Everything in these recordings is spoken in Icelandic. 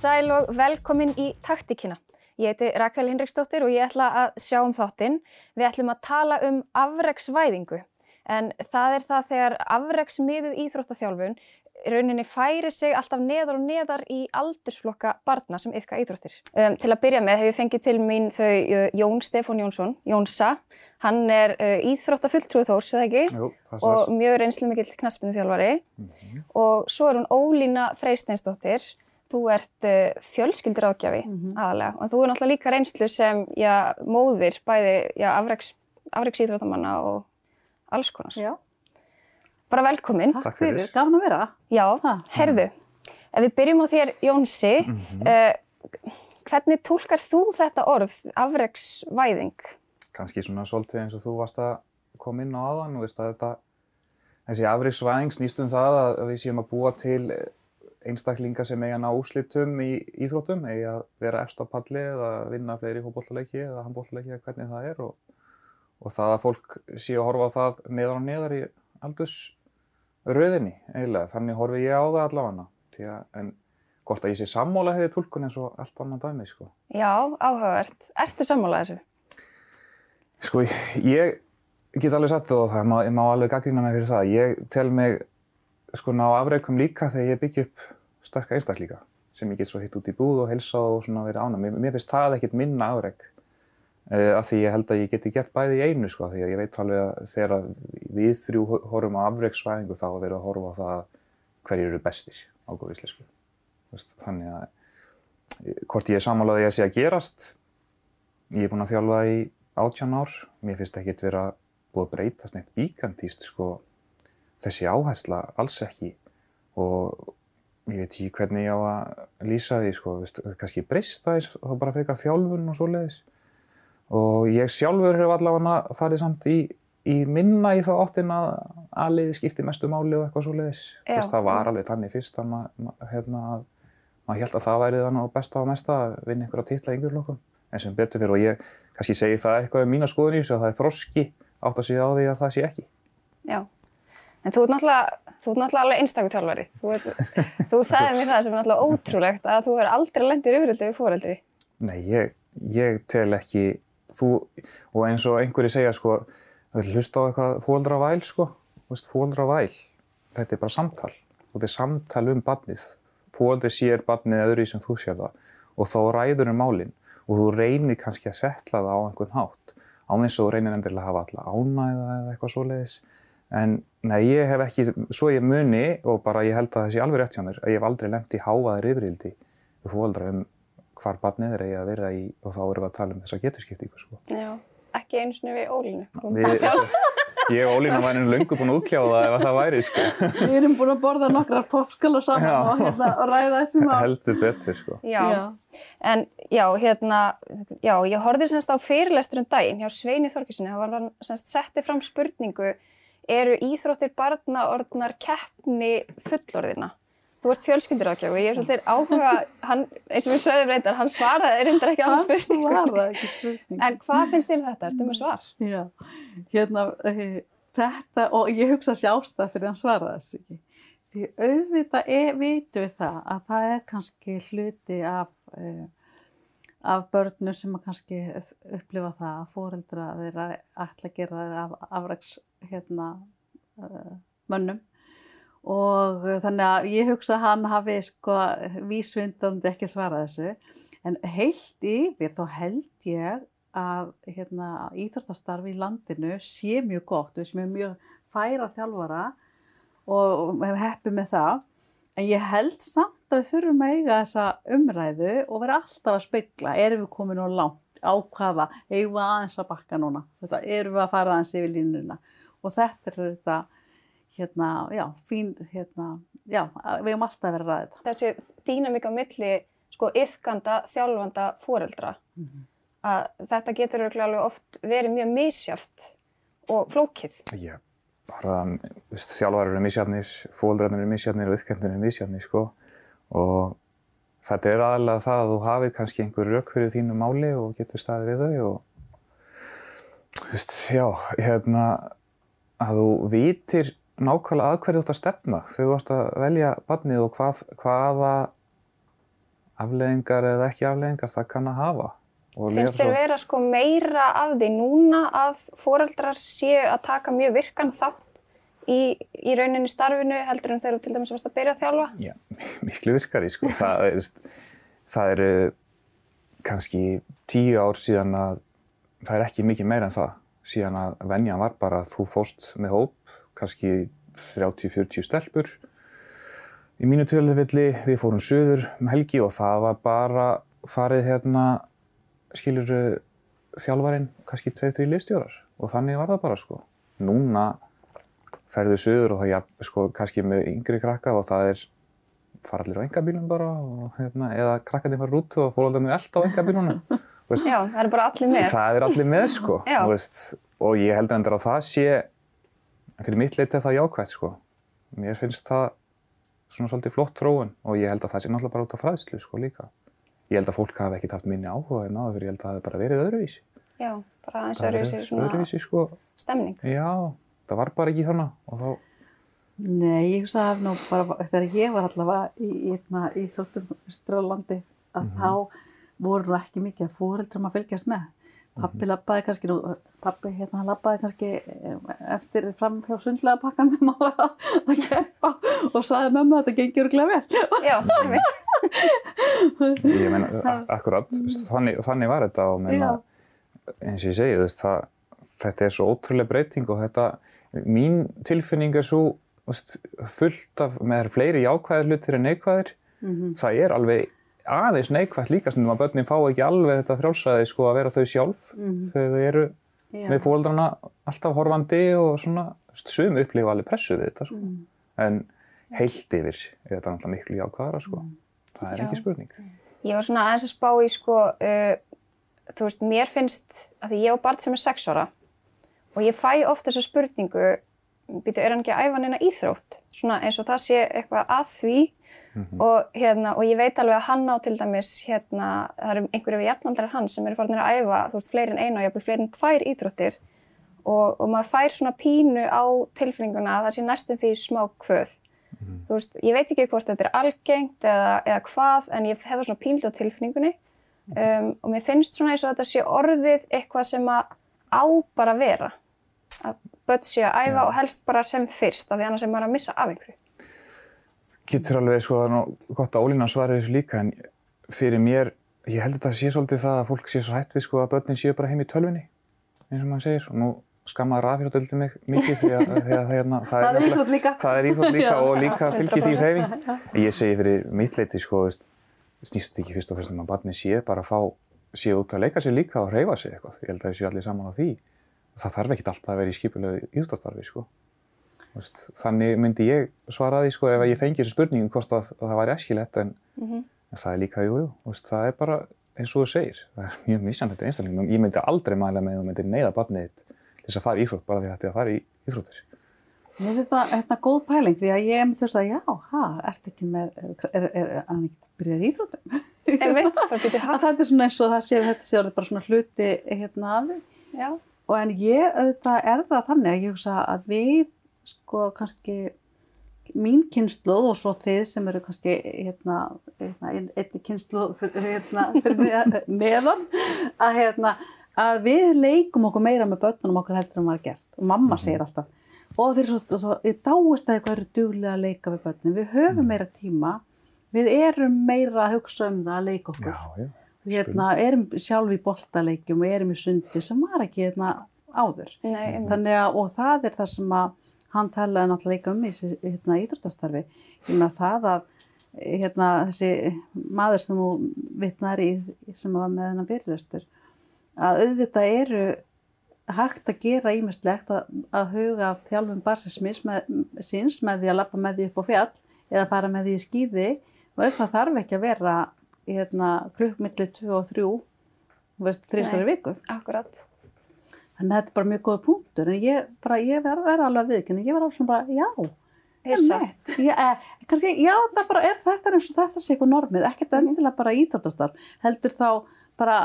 sæl og velkomin í taktíkina. Ég heiti Rakel Hinriksdóttir og ég ætla að sjá um þáttinn. Við ætlum að tala um afreksvæðingu. En það er það þegar afreksmiðuð íþróttaþjálfun rauninni færi sig alltaf neðar og neðar í aldursflokka barna sem yfka íþróttir. Um, til að byrja með hefur ég fengið til mín þau uh, Jón Stefán Jónsson, Jónsa. Hann er uh, íþróttafulltrúið þós, eða ekki? Jú, það Og mjög reynslu mikill knaspinu þjálfari. Mhm. Og svo er hún Ólína Freysteinsdóttir. Þú ert uh, fjölskyldur ágjafi aðalega. Og þú er náttúrulega líka reynslu sem já, móðir bæði íþróttamanna og alls konar. Já, Bara velkomin. takk fyrir. gaman að vera. Já, Ha. heyrðu, ef við byrjum á þér Jónsi, Mhm. uh, hvernig tólkar þú þetta orð, afreksvæðing? Kannski svona svolítið eins og þú varst að koma inn á aðan og veist að þetta, þessi afriksvæðing snýst um það að að við séum að búa til einstaklinga sem eiga að ná úslitum í íþróttum, eiga að vera efst á palli eða vinna fleiri fótbollaleiki eða handbollaleiki eða hvernig það er og, og það að fólk sé að horfa á það neðar og neðar í aldursröðinni eiginlega, þannig horfi ég á það allavega að, en hvort að ég sé sammála hefði tólkun eins og allt annað dæmi, sko. Já, áhugavert. Ertu sammálað þessu? Sko, ég get alveg það og það má, ég má alveg gaggrína mig fyrir það. Ég tel mig sko ná afreikum líka þegar ég byggja upp sterka einstaklinga sem ég get svo hitt út í búð og helsa og svona verið ána. Mér, mér finnst það ekkert minna afreik uh, af því ég held að ég geti gert bæði í einu sko því að ég veit alveg að þegar að við þrjú horfum á afreiksvæðingu þá að vera að horfa á það hverjir eru bestir á góð íslensku. Þannig að eh, hvort ég er samanlega að ég sé að gerast ég er búinn að þjálfa í 18 ár, mér finnst ekkert vera búið að breytast neitt víkandíst sko, þessi áhersla alls ekki og ég veit ekki hvernig ég á að lýsa því sko, veist, kannski breyst það þá bara frekar þjálfun og svoleiðis og ég sjálfur hef allavega farið samt í, í minna í það áttin að aðliði skipti mestu máli og eitthvað svoleiðis. Veist, það var alveg þannig fyrst að maður ma, hérna, að maður held að það væri þannig á besta og mesta að vinna einhverja titla í yngjurlokkum en sem betur fyrir og ég kannski segi það eitthvað um mína skoðun í þessu að það er þroski átt að segja á því að það sé ekki. Já. En þú ert náttúrulega, þú ert náttúrulega alveg einstakur þjálfari. Þú, þú sagði mér það sem er náttúrulega ótrúlegt að þú er aldrei lendir yfirildi við fóreldri. Nei, ég, ég tel ekki, þú, og eins og einhverju segja sko, þú vil hlusta á eitthvað fóldra væl sko, þú veist, fóldra væl, þetta er bara samtal og þetta er samtal um barnið. Fóldri sér barnið öðru í sem þú sér það og þá ræður um málinn og þú reynir kannski að setla það á einhvern hátt án eins og þú reynir endilega að hafa alla ánæða eða eitthvað svoleiðis en nei, ég hef ekki, svo ég muni og bara ég held að það sé alveg rétt hjá mér að ég hef aldrei lemt í hávaðir yfirildi við fóaldra um hvar barnið er eigi að vera í og þá erum við að tala um þessa geturskiptingu sko. Já. Ekki einu sinni við Ólínu. Við, ég og Ólína væri nú löngu búin að útkljá það ef það væri sko. Við erum búin að borða nokkrar popskala saman Já. og, hérna, og ræða þessi mál. heldur betur sko. Já. En já, hérna, já, ég horfði semst á fyrirlestur um daginn hjá Sveini Þorkisinni. Það var hann semst setti fram spurningu, eru íþróttir barna orðnar keppni fullorðina? Þú ert fjölskyldurákjáfi, ég er svolítið áhuga, hann, eins og við sögðum reyndar, hann svaraði reyndar ekki Það alveg spurningu. svaraði ekki spurning. En hvað finnst þér um þetta? Ertu með svar? Já, hérna, eh, þetta, og ég hugsa sjást það fyrir hann svaraði þessu ekki. Því auðvitað er, vitum við það að það er kannski hluti af, uh, af börnum sem að kannski upplifa það að fóreldra þeirra ætla að gera þeirra af afræks hérna, uh, mönnum. Og uh, þannig að ég hugsa að hann hafi sko vísvindandi ekki svarað þessu. En heilt yfir þá held ég að hérna, íþróttastarfi í landinu sé mjög gott, við sem er mjög færa þjálfara og hef heppið með það. En ég held samt að við þurfum að eiga þessa umræðu og vera alltaf að spegla, erum við komin og langt? Á hvaða, eigum við aðeins að bakka núna, erum við að fara aðeins yfir línuna og þetta er þetta hérna, já, fín hérna, já, við hefum alltaf verið að ræða þetta Þessi dýnamík á milli, sko, yðkanda, þjálfanda, fóreldra, að þetta getur örugglega alveg oft verið mjög misjáft og flókið. Já, bara, þú veist, þjálfar eru misjafnir, fóldrarnir eru misjafnir og yfkendir eru misjafnir, sko. Og þetta er aðalega það að þú hafið kannski einhver rauk fyrir þínu máli og getur staðið við þau og, þú veist, já, hérna, að þú vitir nákvæmlega að hverju þú ert að stefna þú ert að velja barnið og hvað, hvaða afleðingar eða ekki afleðingar það kann að hafa. Finnst þér vera sko meira af því núna að foreldrar séu að taka mjög virkan þátt í, í rauninni starfinu heldur en þegar þú til dæmis að byrja að þjálfa? Já, miklu virkari sko. það, er, það eru kannski tíu ár síðan að það er ekki mikið meira en það síðan að venjan var bara að þú fóst með hóp, kannski 30-40 stelpur í mínu tilfelli, við fórum söður um helgi og það var bara farið hérna skilur þjálfarinn kannski 2-3 liðstjórar og þannig var það bara sko. Núna ferðu söður og það ja, sko, kannski með yngri krakka og það er fara allir á engabílum bara og, hérna, eða krakkandi fara út og fórhaldarnir elda á engabílunum. Veist, Já, það er bara allir með. það er allir með sko veist, og ég heldur endur að það sé fyrir mitt leiti er það jákvægt sko. Mér finnst það svona svolítið flott þróun og ég held að það sé náttúrulega bara út af fræðslu sko líka. Ég held að fólk hafi ekkert haft minni áhuga en fyrir ég held að það hafi bara verið öðruvísi. Já, bara eins og öðruvísi svona öðruvísi sko. stemning. já, það var bara ekki svona og þá Nei, ég hugsa að nú bara þegar ég var allavega í, í, í, í þóttum Strálandi að þá voru nú ekki mikið að fóreldrum að fylgjast með. Pappi labbaði kannski, nú, pappi hérna hann labbaði kannski eh, eftir fram hjá sundlega pakkan þegar maður var að, að keppa og sagði mömmu að þetta gengur glæð vel. Já, ég veit. ég meina, akkurat þannig, þannig var þetta og meina, eins og ég segi, veist, það, þetta er svo ótrúlega breyting og þetta, mín tilfinning er svo veist, fullt af, með fleiri jákvæðir hlutir en neikvæðir, það er alveg aðeins neikvætt líka sem að börnin fá ekki alveg þetta frjálsræði sko að vera þau sjálf þegar þau eru Já. með fóreldrana alltaf horfandi og svona sum upplifa alveg pressu við þetta sko. en heilt yfir er þetta náttúrulega miklu jákvæðara sko. það er Já. ekki spurning. Ég var svona aðeins að spá í sko, uh, þú veist, mér finnst að því ég á barn sem er sex ára og ég fæ oft þessu spurningu, býtu, er hann ekki að æfa neina íþrótt? Svona eins og það sé eitthvað að því og, hérna, og ég veit alveg að hann á til dæmis, hérna, það eru einhverju við jafnaldrar hans sem eru farinir að æfa, þú veist, fleiri en einu og jafnvel fleiri en tvær íþróttir og, og maður fær svona pínu á tilfinninguna að það sé næstum því smá kvöð. Þú veist, ég veit ekki hvort þetta er algengt eða, eða hvað, en ég hef það svona pínuð á tilfinningunni um, og mér finnst svona eins og þetta sé orðið eitthvað sem að á bara vera. Að börn sé að æfa Já. og helst bara sem fyrst, af því annars er maður að missa af einhverju. Getur alveg sko, það er nú gott að Ólína svari þessu líka en fyrir mér, ég held að það sé svolítið það að fólk sé svo hætt við sko að börnin séu bara heim í tölvunni, eins og maður segir og nú skammaði rafhjörðöldi mig mikið því að, því að hérna, það, Það er íþrótt líka. Er líka og líka fylgir því hreyfing. Ég segi fyrir mitt leiti sko, veist, snýst ekki fyrst og fremst um að barni sé bara að fá, sé út að leika sér líka og hreyfa sig eitthvað. Ég held að það séu allir saman á því. Það þarf ekkert alltaf að vera í skipulegu íþróttastarfi sko. Veist, þannig myndi ég svara því sko, ef ég fengi þessu spurningu hvort að, að það væri eskilett en, en það er líka, jú, jú, það er bara eins og þú segir, það er mjög misjandi einstaklingum. Ég myndi aldrei mæla með að þú myndir neyða barnið til þess að fara í íþrótt bara því að þetta er að fara í íþróttir. Mér finnst þetta, þetta góð pæling því að ég myndi að já, ha, ertu ekki með, er, er, er hann ekki byrjað í íþróttum? En veit, bara býtu Að hatt. þetta er svona eins og það sé, þetta sé orðið bara svona hluti hérna af því. Já, Og en ég auðvitað er það þannig að ég hugsa að við sko kannski mín kynnslóð og svo þið sem eru kannski hérna, hérna ein- einni kynnslóð fyrir, hérna, fyrir neðan að, hérna, að við leikum okkur meira með börnunum okkar heldur en maður gert og mamma segir alltaf og þeir eru svo, svo ég dáist að eitthvað eru duglega að leika við börnum við höfum meira tíma við erum meira að hugsa um það að leika okkur Já, já. hérna, erum sjálf í boltaleikjum og erum í sundi sem var ekki hérna áður. nei. Þannig að, og það er það sem að hann talaði náttúrulega líka um í hérna, meina það að hérna, þessi maður sem þú vitnar í sem var með hennan fyrirlestur að auðvitað eru hægt að gera ímestlegt að, að huga að þjálfum barsismis með, síns með því að lappa með því upp á fjall eða fara með því í skýði og veist, það þarf ekki að vera hérna, klukkmilli 2 og 3 veist, þrísari Nei. viku Akkurat. Þannig að þetta er bara mjög góð punktur en ég, bara, ég verð verð alveg viðkynni ég verð alveg svona bara, já Hissa. einmitt. Já, eh, kannski, já, það bara er þetta eins og þetta sé eitthvað normið, ekkert endilega bara íþróttastarf, heldur þá bara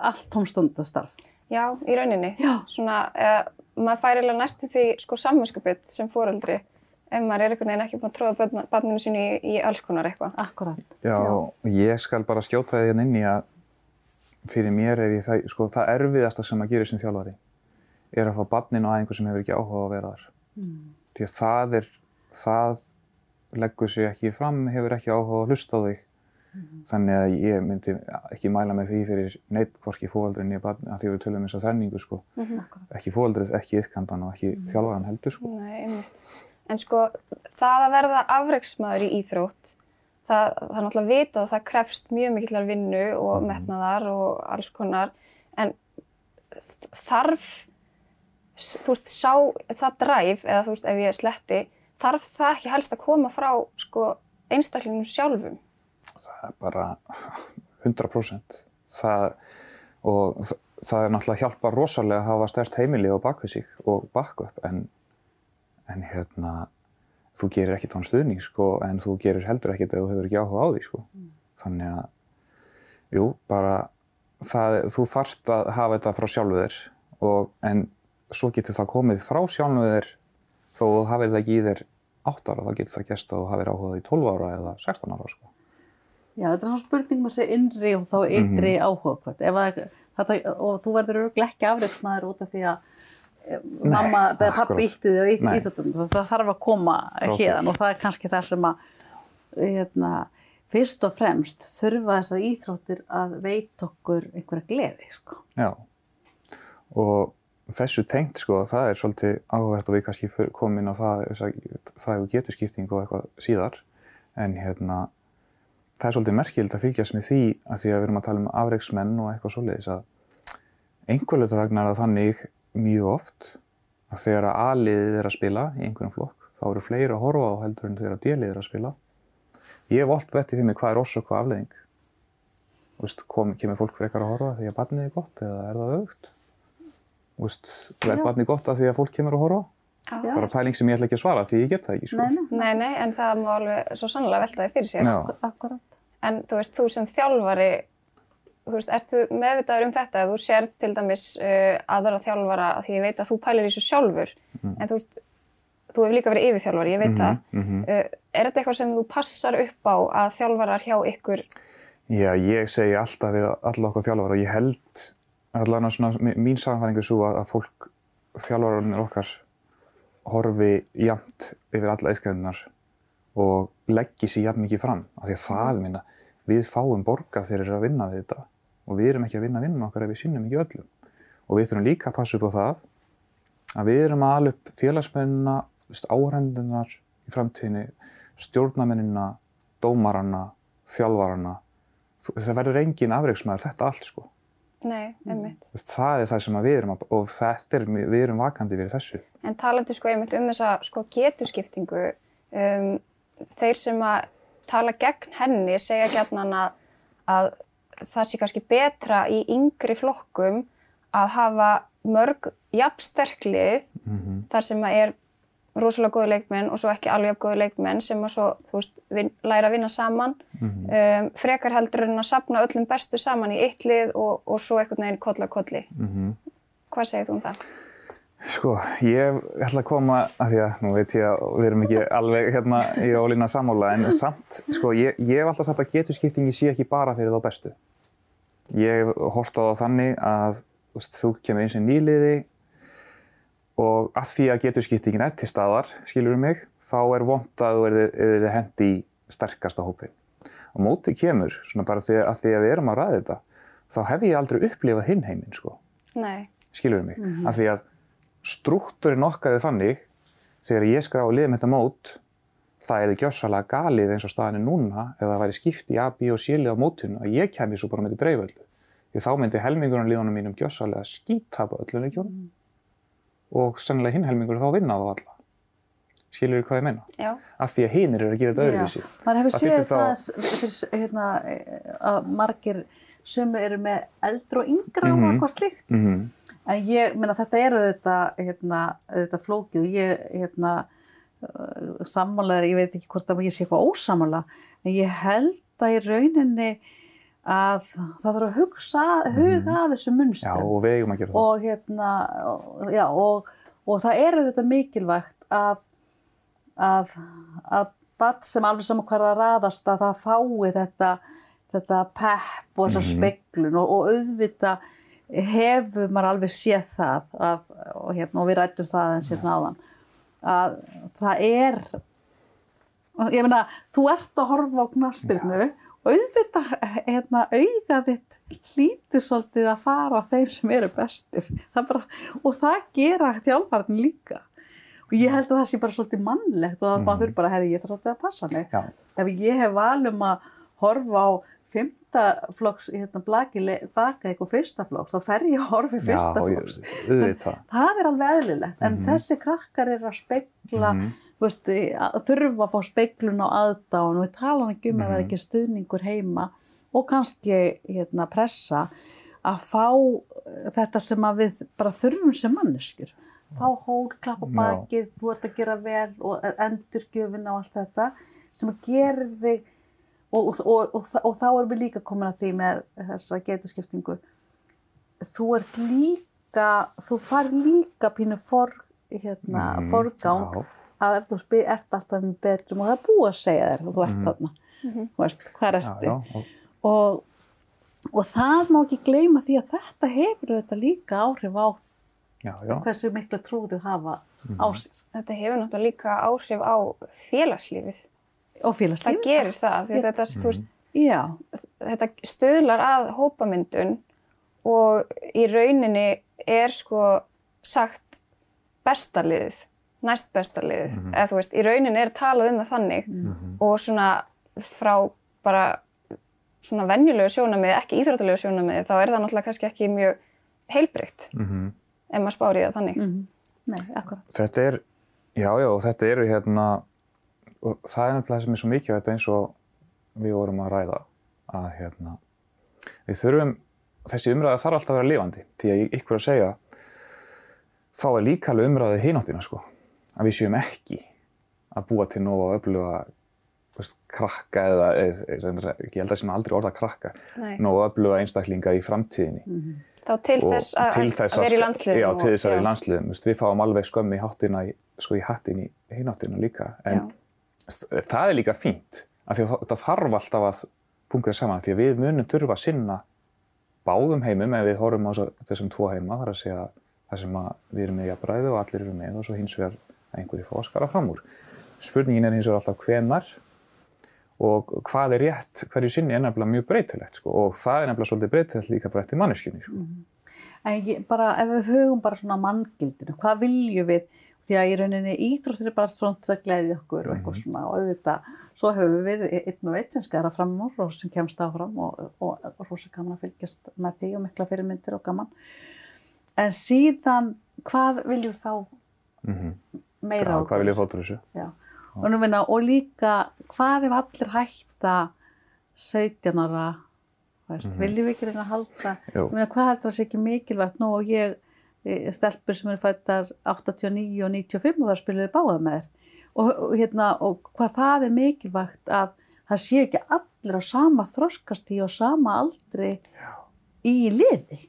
allt tómstundastarf. Já, í rauninni. Já. Svona, uh, maður fær eiginlega næstu því sko samvinskupið sem fóreldri ef maður er einhvern veginn ekki búin að tróða barninu sínu í, í alls konar eitthvað. Akkurat. Já, og ég skal bara skjóta því hérna inn í að fyrir mér er ég það, sko, það erfiðasta sem að gera sem þjálfari er að fá barnin á aðeingu sem hefur ekki áhuga að vera þar. Mm. Því að það er, það leggur sig ekki fram, hefur ekki áhuga að hlusta á þig. Þannig að ég myndi ekki mæla með því fyrir neitt hvorki fóaldrin í barn, að því við tölum þess að þrenningu sko. Akkurat. Ekki fóaldrið, ekki yðkandan og ekki þjálfaran heldur sko. Nei, einmitt. En sko, það að verða afreiksmaður í íþrótt, það, það er náttúrulega vitað að það krefst mjög mikillar vinnu og metnaðar og alls konar, en þarf, þú veist, sá það dræf, eða þú veist, ef ég sletti, þarf það ekki helst að koma frá, sko, einstaklingum sjálfum? það er bara 100% það, og þ- það er náttúrulega hjálpar rosalega að hafa stert heimili og bakvið sig og backup en, en hérna þú gerir ekkert án stuðning sko en þú gerir heldur ekkert ef þú hefur ekki áhuga á því sko. Þannig að jú, bara það, þú þarft að hafa þetta frá sjálfu þér og, en svo getur það komið frá sjálfu þér þó þú hafið það ekki í þér 8 ára, þá getur það gæst að þú hafið áhuga í 12 ára eða 16 ára sko. Já, þetta er svona spurning með þessi innri og þá ytri mm áhuga hvort. Ef að, þetta, og þú verður örugglega ekki afreiksmaður út af því að eh, mamma eða pappi ítti þig á íþjóttum. Það þarf að koma hérna og það er kannski það sem að hérna, fyrst og fremst þurfa þessar íþróttir að veit okkur einhverja gleði. Sko. Já, og þessu tengt sko, það er svolítið áhugavert og við kannski komum inn á það, það og getur skipting og eitthvað síðar, en hérna, það er svolítið merkild að fylgjast með því að því að við erum að tala um afreiksmenn og eitthvað svoleiðis að einhverjulega vegna er það þannig mjög oft að þegar að A-liðið er að spila í einhverjum flokk, þá eru fleiri að horfa á heldur en þegar að D-liðið er að spila. Ég hef oft vettið fyrir mig hvað er orsök og afleiðing. Þú veist, kom, það? Þú er Já. barnið gott af því að fólk kemur að horfa? Já. Bara pæling sem ég ætla ekki að svara því ég get það ekki, sko. Nei, nei, Nei, nei, en það má alveg svo sannlega velta þig fyrir sér. Já. En þú veist, þú sem þjálfari, þú veist, ertu meðvitaður um þetta? Þú sérð til dæmis uh, aðra þjálfara, af því ég veit að þú pælir þessu sjálfur, en þú veist, þú hefur líka verið yfirþjálfari, ég veit Mhm, það. mhm. Uh, er þetta eitthvað sem þú passar upp á að þjálfarar hjá ykkur? Já, ég segi alltaf við alla okkur þjálfara og ég held allan að svona, mín samfæringu er svo að, að fólk, þjálfararnir okkar horfi jafnt yfir alla eitthvað og leggi sér jafn mikið fram af því að það minna, við fáum borga fyrir að vinna við þetta og við erum ekki að vinna vinnum okkar ef við sinnum ekki öllum og við þurfum líka að passa upp á það að við erum að ala upp félagsmennina, áhendunar í framtíðinni, stjórnamennina, dómarana, þjálfarana. Það verður engin afreiksmaður þetta allt sko. Nei, einmitt. Þú veist, Það er það sem við erum og þetta er, við erum vakandi við þessu. En talandi sko einmitt um þessa sko getuskiptingu, um, þeir sem að tala gegn henni segja gætnan að, að það sé kannski betra í yngri flokkum að hafa mörg jafnsterklið Mm þar sem að er rosalega góði leikmenn og svo ekki alveg góði leikmenn sem að svo, þú veist, vin, læra að vinna saman um, frekar heldur en að sapna öllum bestu saman í eitt lið og, og svo einhvern veginn koll að kolli. Hvað segir þú um það? Sko, ég ætla að koma að því að nú veit ég að við erum ekki alveg hérna í ólína sammála en samt, sko, ég, ég hef alltaf sagt að geturskiptingi sé ekki bara fyrir þá bestu. Ég hef hort á það þannig að þú, veist, þú kemur eins og nýliði og að því að geturskiptingin er til staðar, skilur um mig, þá er vont að þú verði hendi í sterkasta hópin. Og mótið kemur, svona bara því að, því að við erum að ræða þetta, þá hef ég aldrei upplifað hinn heiminn, sko. Nei. skilur mig, af því að struktúrin okkar er þannig þegar ég skrá að liða með þetta mót það er gjössalega galið eins og staðan er núna ef það væri skipt í A, B og C lið á mótinu að ég kemi svo bara með þetta dreiföldu. Því þá myndi helmingurinn liðunum mínum gjössalega skítapa öllu leikjónum og sennilega hinn helmingur þá vinna þá alla. Skilur hvað ég meina? Já. af því að hinir eru að gera þetta öðruvísi. Maður hefur Það séð það þá- fyrir, hérna, að margir sömu eru með eldra og yngra Mhm. og eitthvað slíkt. Mm en ég meina þetta eru þetta, hérna, þetta flókið og ég hérna, sammálaður, ég veit ekki hvort að ég sé eitthvað ósamála en ég held að í rauninni að það þarf að hugsa, huga að þessu já munstum og við eigum að gera það. Og hérna og, já, og, og það eru þetta mikilvægt að að, að badd sem alveg saman hverða raðast að það fái þetta, þetta pepp og þessa Mhm. speglun. Og, og auðvita hefur maður alveg séð það að, og, hérna, og við rættum það eins hérna áðan að það er ég meina, þú ert að horfa á knarspilnu og auðvitað, hérna, auðvitað hlýtur svolítið að fara þeir sem eru bestir það bara, og það gera þjálfarinn líka og ég held að það sé bara svolítið mannlegt og það mm. bara þurr bara, herri, ég þarf svolítið að passa mig Já. ef ég hef valum að horfa á 15 bændaflokks hérna, blaki baka eitthvað fyrstaflokks þá fer ég að horfi fyrstaflokks það er alveg eðlilegt en mm -hmm. þessi krakkar eru að spekla mm -hmm. veist, að þurfa að fá speklun á aðdáðan og við tala ekki um mm -hmm. að vera ekki stuðningur heima og kannski hérna, pressa að fá eh, þetta sem við bara þurfum sem manneskjur fá hól, klappa bakið, þú ert að gera vel og eh, endurgjöfin á allt þetta sem að gerði og, og, og, og, og þá erum við líka komin að því með þessa getuskiptingu þú ert líka þú far líka pínu for, hérna, Mhm, forgang já. að ef þú spyr, ert alltaf með betrum og það er búið að segja þér og þú ert Mhm. þarna Mhm. þú veist, hvað ertu og- og, og það má ekki gleyma því að þetta hefur auðvitað líka áhrif á já, já. hversu mikla trúðu hafa Mhm. á sér Þetta hefur náttúrulega líka áhrif á félagslífið. Og félagslíf Það gerir það, því þetta, veist, já, þetta stuðlar að hópamyndun og í rauninni er sko sagt besta liðið, næst besta liðið. Mhm. Eða þú veist, í rauninni er talað um það þannig Mhm. og svona frá bara svona venjulegu sjónamiði, ekki íþrótulegu sjónamiði, þá er það náttúrulega kannski ekki mjög heilbrygt Mhm. ef maður spáir í það þannig. mm nei, akkurat Þetta er, já, já, og þetta eru hérna, og það er nefnilega það sem er svo mikið þetta eins og við vorum að ræða, að hérna, við þurfum, þessi umræða þarf alltaf að vera lifandi, því að ykkur að segja, þá er líka alveg umræðið hináttina, sko, að við séum ekki að búa til nóg og öfluga, veist, krakka eða, eða, ég held að sem aldrei orða krakka, nóg og öfluga einstaklinga í framtíðinni. mm Þá til þess að, til þess að vera í landsliðum. já, til þess að vera í já. landsliðum við fáum alveg skömmi í háttina í, sko í hattin hináttina líka en st- það er líka fínt af því að það- það þarf alltaf að fungera saman því að við munum þurfa að sinna báðum heimum ef við horfum á þessum tvo heima þar að segja það sem við erum með jafnræði og allir eru með og svo hins vegar einhverju fá að skara fram úr spurningin er hins vegar alltaf hvenar og hvað er rétt hverju sinni er nefnilega mjög breytilegt sko. og það er nefnilega svolítið breytilegt líka bara eftir manneskjunni sko. En ég, bara, ef við hugum bara svona manngildinu, hvað viljum við? Því að í rauninni íþróttir er bara svona til að gleyði okkur og eitthvað Mhm. svona og auðvitað, svo höfum við einn og einn sem skara fram úr og sem kemst áfram og, og, og rosa gaman að fylgjast með því og mikla fyrirmyndir og gaman. En síðan, hvað viljum við þá mm meira Já, á hvað vil ég fá til þessu? Já. Og, og líka, hvað ef allir hætta 17 ára, veist, Mhm. viljum við ekki reyna að halda? Jú. Ég meina, hvað heldur það sé ekki mikilvægt? Nú og ég, eh, stelpur sem eru fættar 89 og 95 og það spiluðu báða með þér. Og, og, hérna, og hvað það er mikilvægt að það sé ekki allir á sama þroskastíð og sama aldri í liði.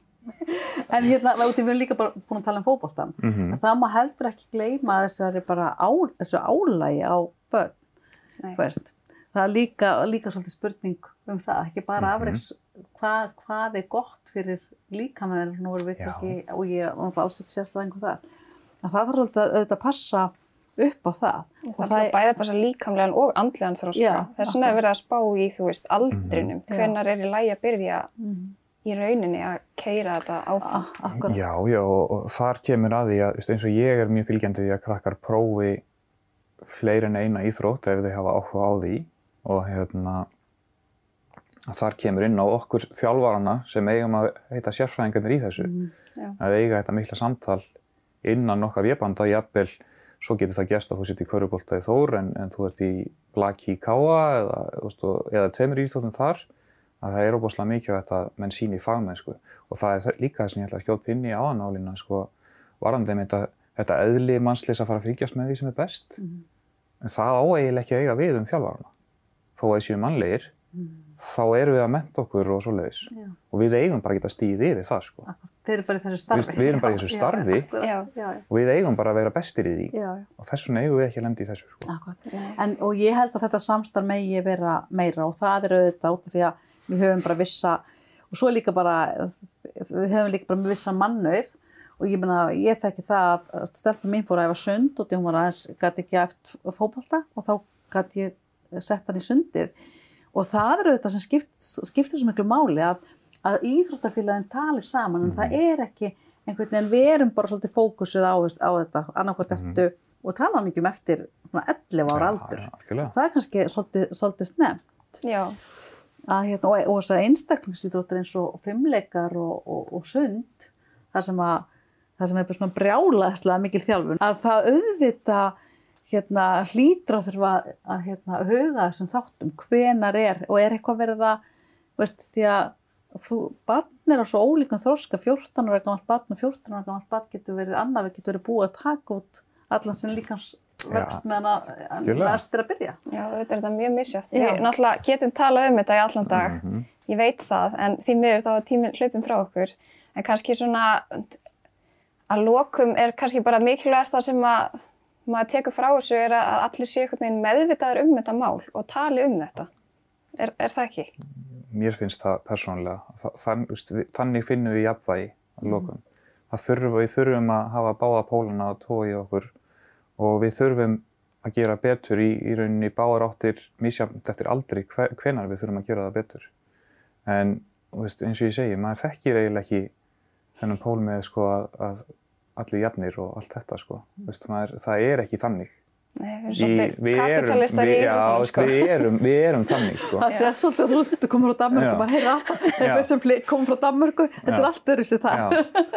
En hérna, við erum líka bara búin að tala um fótboltan Mm það má heldur ekki gleyma þessari bara á, þessu álægi á börn það er líka, líka svolítið spurning um það, ekki bara Mhm. afreiks hvað, hvað er gott fyrir líkamæður, nú erum við Já. ekki og ég er alls ekki sérfræðingu þar að það þarf auðvitað að passa upp á það Það er alltaf bæðið bara líkamlegan og andlegan þróska. Þess vegna er verið að spá í, þú veist, aldrinum. Já. Hvenær er í lægi að byrja mm. í rauninni að keira þetta áfram. ah, Já, já, og, og þar kemur að því að eins og ég er mjög fylgjandi því að krakkar prófi fleiri en eina íþrótt ef þau hafa áhuga á því og hérna að þar kemur inn á okkur þjálfarana sem eigum að heita sérfræðingarnir í þessu mm. Að eiga þetta mikla samtal innan okkar vébanda jafnvel svo getur það gæst að þú sitt í körubóltaði þór en, en þú ert í blaki í káa eða, þú veist, og- eða tveimur íþróttum þar að það er óbúslega mikið að þetta menn síni í fagmennsku og það er þa- líka það sem ég ætla að skjóta inn í áðanálina sko, varandi með þetta, þetta eðli mannslis að fara að fylgjast með því sem er best Mm. en það á eiginlega ekki að eiga við um þjálfarana þó að Mm. Þá erum við að menta okkur og svoleiðis Já, og við eigum bara að geta stíð yfir það sko. akkurat þeir eru bara í þessu Við, starfi. við erum bara í þessu starfi Já. Já. já, og við eigum bara að vera bestir í því já, já. og þess vegna eigum við ekki að lenda í þessu sko. Akkurat. En, og ég held að þetta samstarf megi vera meira og það er auðvitað út af því að við höfum bara vissa og svo líka bara, við höfum líka bara með vissa mannauð og ég meina, ég þekki það að stelpa mín fór að æfa sund og því hún var aðeins, gæti ekki eftir fótbolta og þá gæti ég sett hann í sundið og það er auðvitað sem skipt, skiptir svo miklu máli að, að íþróttafélagin tali saman en það er ekki einhvern veginn, við erum bara svolítið fókusuð á, á þetta, annarkvært ertu og tala ekki um eftir svona 11 ára aldur. Já, algjörlega. Það er kannski svolítið, svolítið snemt Já, að hérna, og, og þessar einstaklingsýþróttir eins og fimmleikar og, og, og sund þar sem að það sem er bara svona brjálaðslega mikil þjálfun að það auðvita hérna, hlýtur að þurfa að hérna, huga þessum þáttum. Hvenar er? Og er eitthvað verið að veist, því að þú, barn er á svo ólíkum þroska 14 ára gamalt barn og 14 ára gamalt barn getur verið annað, við getur verið búið að taka út allan sem líkans vöxt meðan að næst er að byrja. Já, þetta er þetta mjög misjátt. Já. Við náttúrulega getum talað um þetta í allan dag, ég veit það, en því miður þá er tíminn hlaupin frá okkur. En kannski svona, að lokum er kannski bara mikilvægast það sem að maður tekur frá þessu er að allir veginn meðvitaður um þetta mál og tali um þetta. Er, er það ekki? Mér finnst það persónulega. Þa- Þann, þannig finnum við jafnvægi að lokum. Það þurfum, við þurfum að hafa báða pólana að tóa í okkur og við þurfum að gera betur í, í rauninni báðar áttir misjafnt eftir aldrei hve- hvenær við þurfum að gera það betur. En veist, eins og ég segi, maður þekkir eiginlega ekki þennan pól með sko, að, að allir jafnir og allt þetta. Sko. Veist, maður, það er ekki þannig. Nei, við erum svolítið við erum- kapitalistar í já, veist, sko. við erum, við erum þannig. Sko. Það sé svolítið að þú komur frá Danmörku Já. og bara heyra alltaf, Já. þeir sem fli- koma frá Danmörku, þetta er Já. allt öðru sér það. Já.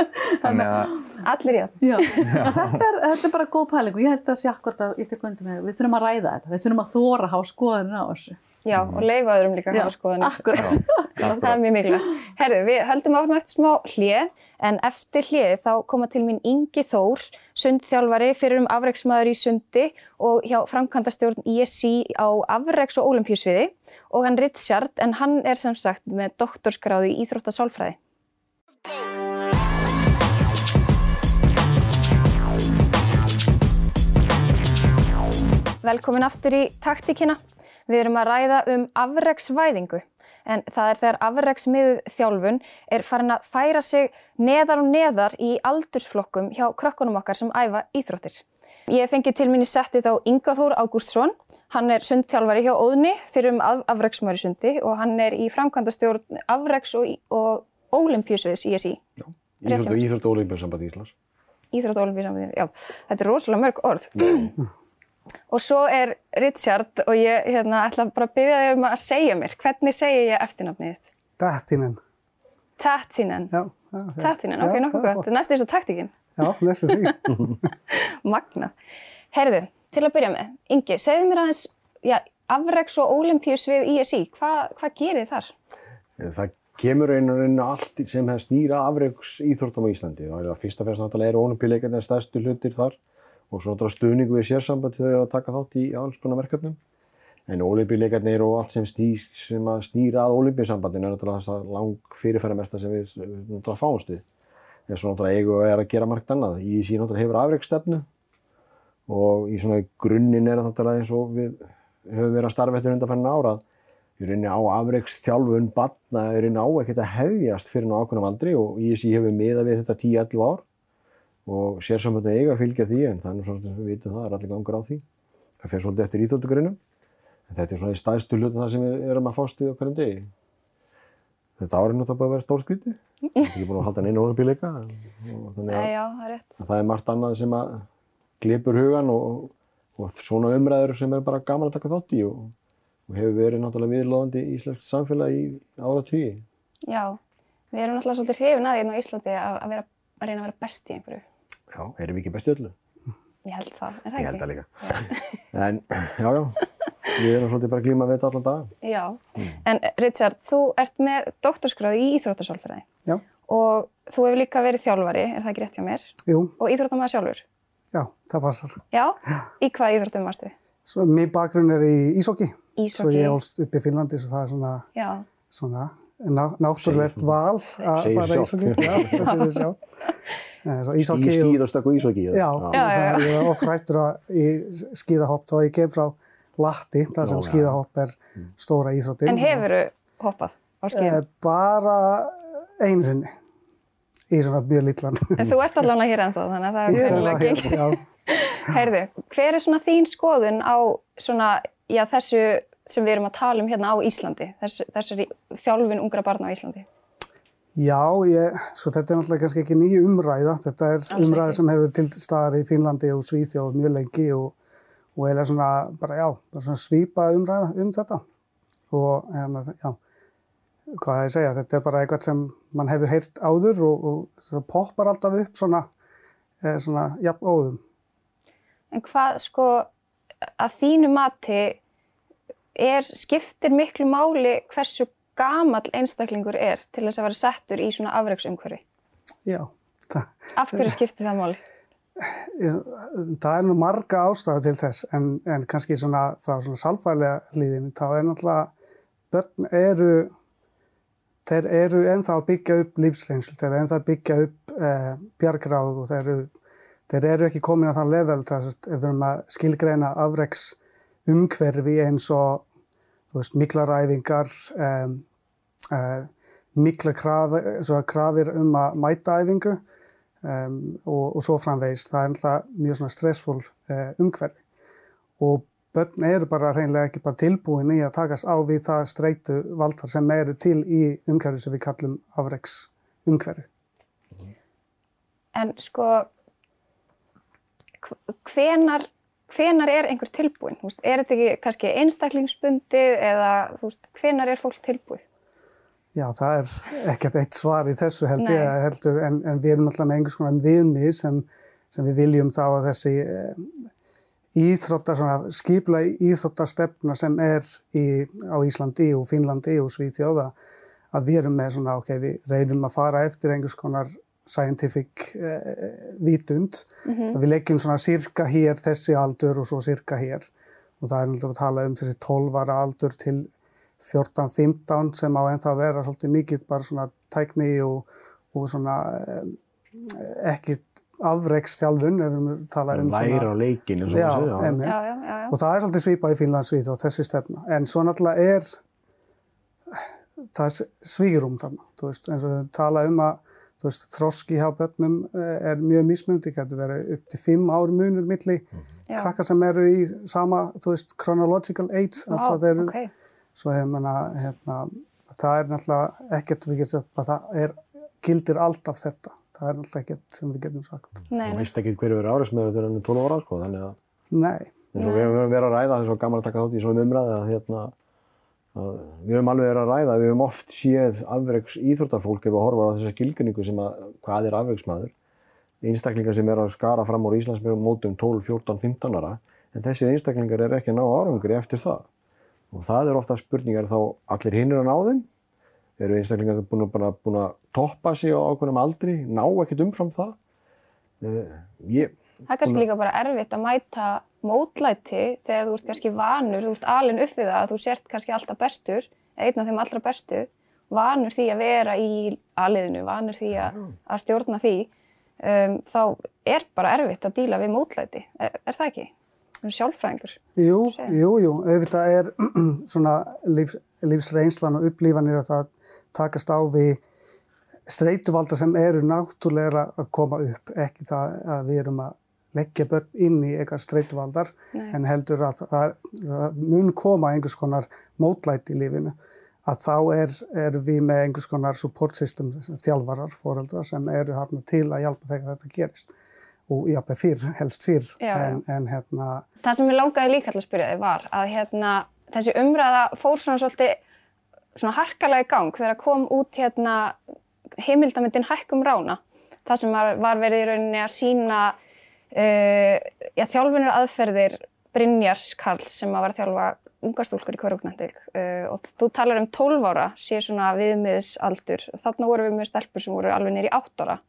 Þannig að Allir já. Já. En Þetta, er, þetta er bara góð pæling og ég held að sé akkurat að ég tek undir með, við þurfum að ræða þetta, við þurfum að þóra að hafa skoðinu á þessu. Já, og leifa öðrum líka að hafa skoðanir. akkurat. Það er mjög mikilvægt. Herðu, við höldum áfram eftir smá hlið, en eftir hlið þá koma til mín Ingi Þór, sundþjálfari fyrir um afreiksmaður í sundi og hjá framkvæmdastjórn ISI á afreiks- og olimpíusviði og hann Richard, en hann er sem sagt með doktorskráði í Íþróttasálfræði. Velkomin aftur í taktíkina. Við erum að ræða um afreksvæðingu en það er þegar afreksmiðuð þjálfun er farin að færa sig neðar og neðar í aldursflokkum hjá krökkunum okkar sem æfa íþróttir. Ég fengi til minni settið á Inga Þór Ágústsson. Hann er sundþjálfari hjá Óðni fyrir um af afreksmaður í sundi og hann er í framkvæmdastjórn afreks og, og olimpíusviðs ISI. Rétt Íþrótt og Íþrótt og Ólimpíusamband Íslands. Íþrótt og olimpíusambandinu, já. Þetta er rosalega mörg orð. Og svo er Richard og ég hérna, ætla bara að byggja þig um að segja mér, hvernig segi ég eftirnafnið þitt? Dattinen. Tattinen. Já, já. Tattinen, ok, nokkuð það er gott. Þetta er næstu eins og taktikinn. Já, næstu því. Magnað. Herðu, til að byrja með, Ingi, segðu mér aðeins, já, afreks og olimpíus við ISI, Hva, hvað gerir þið þar? Það kemur einu reynu allt sem hefði snýra afreiks íþróttum á Íslandi. Það er að fyrsta fyrst náttúrulega eru olimpíuleikarnir stærstu hlutir þar og svo náttúrulega stuðningu við sérsamband þegar að taka þátt í alls konar verkefnum. En olimpíuleikarnir og allt sem, stý, sem að snýra að olimpíusambandinu er náttúrulega þess að lang fyrirferðarmesta sem við við náttúrulega fáumst við. En svo náttúrulega eigum við að gera margt annað. Í sí náttúrulega hefur afreiksstefnu og í svona grunninn er það náttúrulega eins og við höfum verið að starfa eftir undanfærin árað í rauninni á afreiksþjálfun batna í rauninni á ekkert að hefjast fyrir ná ákveðnum aldri og ISI hefur miðað við þetta 10-11 ár og sér saman þetta eiga að fylgja því en þannig svona við vitum það er allir gangur á því það fer svolítið eftir íþjóttugurinnum en þetta er svona í staðstu hlutu það sem við erum að fást við okkur um degi þetta árið náttúrulega bara að vera stórskriti þetta er ekki búin að halda neina ólimpíuleika og þannig að, já, það að það er margt annað sem að glipur hugan og, og svona umræður sem er bara gaman að taka þátt í og, og hefur verið náttúrulega viðlóðandi í íslenskt samfélag í ára tugi. Já, við erum náttúrulega svolítið hrifin að því hérna á Íslandi að, að, vera, að reyna að vera best í einhverju. Já, erum við ekki bestu öllu? Ég held það, er það Ég ekki? held það líka. En já, já, við erum svolítið bara að glíma við þetta allan dag. Já, en Richard, þú ert með doktorskráði í Íþróttasálfræði Já, og þú hefur líka verið þjálfari, er það ekki rétt hjá mér? jú, Og íþróttamæður sjálfur? já, það passar. Já? Í hvað íþróttum varstu? Svo mér bakgrunn er í ísokki. Svo Íshockey? ég álst upp í Finnlandi, svo það er svona, Já, svona ná, náttúrulegt val að fara í sjálft. íshockey. Já, það segir sjálf. Í Í skíð og stökk og íshockey. Já, Já, já, já. það er oft hrættur að í skíðahopp þá ég kem frá Latti, þar sem skíðahopp er stóra íþróttin. En hefuru hoppað á skíðum? Eh, Bara einu sinni, í svona mjög litlan. En þú ert allavega hér ennþá, þannig að það er Ég er alveg ekki. Heyrðu, hver er svona þín skoðun á svona, já, þessu sem við erum að tala um hérna á Íslandi, þessu, þessari þjálfun ungra barna á Íslandi? Já, ég, svo þetta er náttúrulega kannski ekki nýju umræða. Þetta er Alls umræða ekki. sem hefur til staðar í Fínlandi og Svíþjóð mjög lengi og, og eiginlega svona, bara já, svona svípa umræða um þetta. Og hérna, já, hvað er ég að segja, þetta er bara eitthvað sem mann hefur heyrt áður og, og svona poppar alltaf upp svona, eh, svona, jafn óðum. En hvað, sko, að þínu mati er, skiptir miklu máli hversu gamall einstaklingur er til þess að vera settur í svona afreiksumhverfi? Já, það, Af hverju skiptir það máli? það er nú marga ástæðu til þess en, en kannski svona frá svona sálfræðilega hlýðinu þá er náttúrulega börn eru þeir eru ennþá að byggja upp lífsreynslu, þeir eru ennþá að byggja upp eh, bjargráð og þeir eru, þeir eru ekki komin að þann level þess að ef við erum að skilgreina afreks umhverfi eins og veist, mikla ræfingar um, uh, mikla krafi, svo krafir um að mæta æfingu um, og, og svo framvegis. Það er alltaf mjög stressfull uh, umhverfi og börn eru bara hreinlega ekki bara tilbúin í að takast á við það streitu valdar sem eru til í umhverfi sem við kallum afreks umhverfi. En sko, hv- hvenar, hvenar er einhver tilbúin? Veist, er þetta ekki kannski einstaklingsbundið eða veist, hvenar er fólk tilbúið? Já, það er ekkert eitt svar í þessu held Nei. ég heldur, en, en við erum alltaf með einhvers konar viðmið sem, sem við viljum þá að þessi eh, íþróttar, svona skipla íþróttarstefna sem er í, á Íslandi og Finnlandi og Svíþjóða að við erum með svona, ok, við reynum að fara eftir einhvers konar scientific eh, vitund, að við leggjum svona cirka hér þessi aldur og svo cirka hér. Og það er náttúrulega að tala um þessi 12 ára aldur til 14-15 sem á ennþá að vera svolítið mikið bara svona tækni og, og svona eh, ekki afreikstjálfun ef við tala um Læra á leikinu, Já. Já, já, já, já. og það er svolítið svipað í Finnland svít og þessi stefna. En svo náttúrulega er það er svírum þarna veist, eins og við tala um að þú veist, þroski hjá börnum eh, er mjög mismundi, getur verið upp til fimm ári munur milli Já. krakkar sem eru í sama, þú veist, chronological age Vá, altså þeir eru ok. svo hef manna, hérna, það er náttúrulega ekkert við getum sagt að það er, gildir alltaf þetta. Það er náttúrulega ekkert sem við getum sagt. Nei, Þú veist ekki hverju verið árismöður þegar hann er 12 ára, sko, þannig að nei, eins og við höfum verið að ræða, er svo gaman að taka þátt í svona umræði að hérna, að við höfum alveg verið að ræða, við höfum oft séð afreiks íþróttafólk ef við horfa á þessa skilgrinningu sem að hvað er afreiksmaður, einstaklingar sem er að skara fram úr Íslandsmjögum mótum 12, 14, 15 ára, en þessir einstaklingar er ekki að ná árangri eftir það. Og það er ofta spurningar þá allir hinnir að ná þeim, eru einstaklingar búin að, búin að toppa sig á ákveðnum aldri, ná ekkert umfram það. Uh, ég, Það er kannski líka bara erfitt að mæta mótlæti þegar þú ert kannski vanur, þú ert alin upp við það að þú sért kannski alltaf bestur, eða einn af þeim allra bestu, vanur því að vera í aliðinu, vanur því að, að stjórna því, um, þá er bara erfitt að díla við mótlæti. Er, er það ekki? Er sjálfræðingur. Jú, jú, jú, auðvitað er svona líf, lífsreynslan og upplífanir að það takast á við streituvaldar sem eru náttúrulega að koma upp, ekki það að við erum að leggja börn inn í eitthvað streituvaldar, Nei. en heldur að það, mun koma einhvers konar mótlæti í lífinu, að þá er, er við með einhvers konar support system, þjálfarar, foreldrar sem eru hérna til að hjálpa þegar þetta gerist og jafnveg fyrr, helst fyrr, Já, en, en hérna, Það sem ég langaði líka til að spyrja þig var að hérna, þessi umræða fór svona svolítið svona harkalega í gang þegar kom út hérna heimildamindin Hækkum rána. Það sem var, var verið í rauninni að sína já, þjálfunar aðferðir Brynjars Karls sem að var að þjálfa unga stúlkur í Körugnandík uh, og þú talar um 12 ára sé svona viðmiðisaldur. Þarna voru við með stelpur sem voru alveg nýri 8 ára.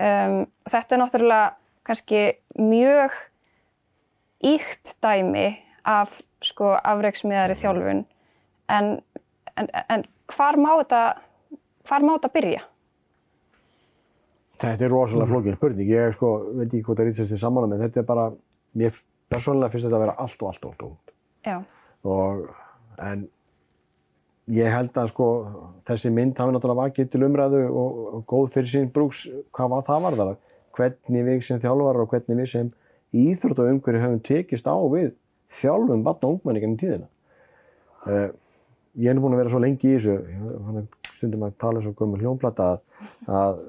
Um, þetta er náttúrulega kannski mjög íkt dæmi af sko afreiksmiðari þjálfun en, en, en hvar má þetta, hvar má þetta byrja? Þetta er rosalega flókin spurning. Ég sko, veit ekki hvort það ítsast í samanlega, en þetta er bara, mér persónulega finnst þetta að vera allt og allt og allt allt. Já, Og, en ég held að sko, þessi mynd hafi náttúrulega vakið til umræðu og, og góð fyrir sín brúks, hvað var það varðar? Hvernig við sem þjálfarar og hvernig við sem íþrótt og umhverju höfum tekist á við þjálfum batna og ungmenni gennum tíðina. Uh, ég er nú búinn að vera svo lengi í þessu, stundum að tala svo gömur hljónplata að, að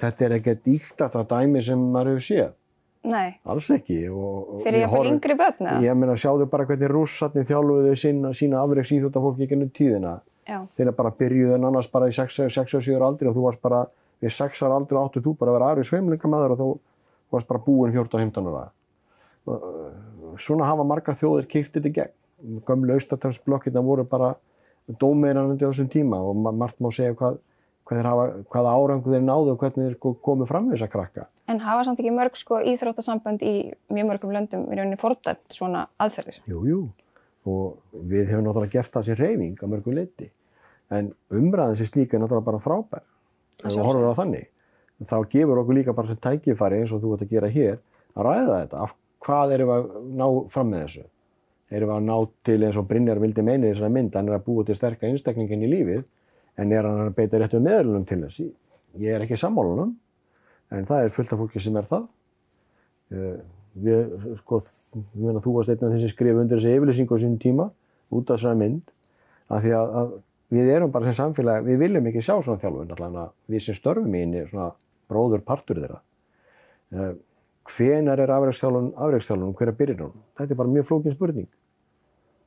þetta er íktast að dæmi sem maður hefur séð. nei, Alls ekki. Og, og fyrir við ég fyrir yngri börn eða? Ég meina, sjáðu bara hvernig rússarnir þjálfuðu sína, sína afreiks íþjóttafólki gennum tíðina. Já, Þeir bara byrjuðu en annars bara í 6 og 7 ára aldri og þú varst bara, við 6 ára aldri áttu þú bara að vera aðri sveimlingamæður og þú varst bara búinn 14-15 ára. Uh, Svona hafa margar þjóðir kýrt þetta gegn. Gömlu austatafsblokkirna voru bara dómeirannandi á þessum tíma og ma- margt má segja hvað, hafa, hvaða árangu þeir náðu og hvernig þeir ko- komu fram við þessa krakka. en hafa samt ekki mörg sko íþróttasambönd í mjög mörgum löndum í rauninni fordæmt svona aðferðir. Jú, jú. Og við hefum náttúrulega gert það sér reyfing á mörgu leiti. En umræðin sem slíka er náttúrulega bara frábær. Ef sjálfsögðu. horfir á þannig. Þá gefur okkur líka bara sem tækifæri eins og þú ert að gera hér að ræða þetta. Af hvað erum við að ná fram með þessu? Erum við að ná til eins og Brynjar vildi meina þessari mynd, hann er að búa til sterka einstakningin í lífið, en er hann að beita réttu meðlunum til þess? Ég er ekki sammálunum, en það er fullt af fólki sem er það. Eh, við, sko, ég meina, þú varst einn af þeim sem skrif undir þessi yfirlýsingu á sínum tíma út af þessari mynd af því að, að við erum bara sem samfélag, við viljum ekki sjá svona þjálfun allavega við sem störfum í henni svona bróður partur þeirra uh, hvenar er afreiksþjálfun afreiksþjálfun, hver er byrjun hún? Þetta er bara mjög flókin spurning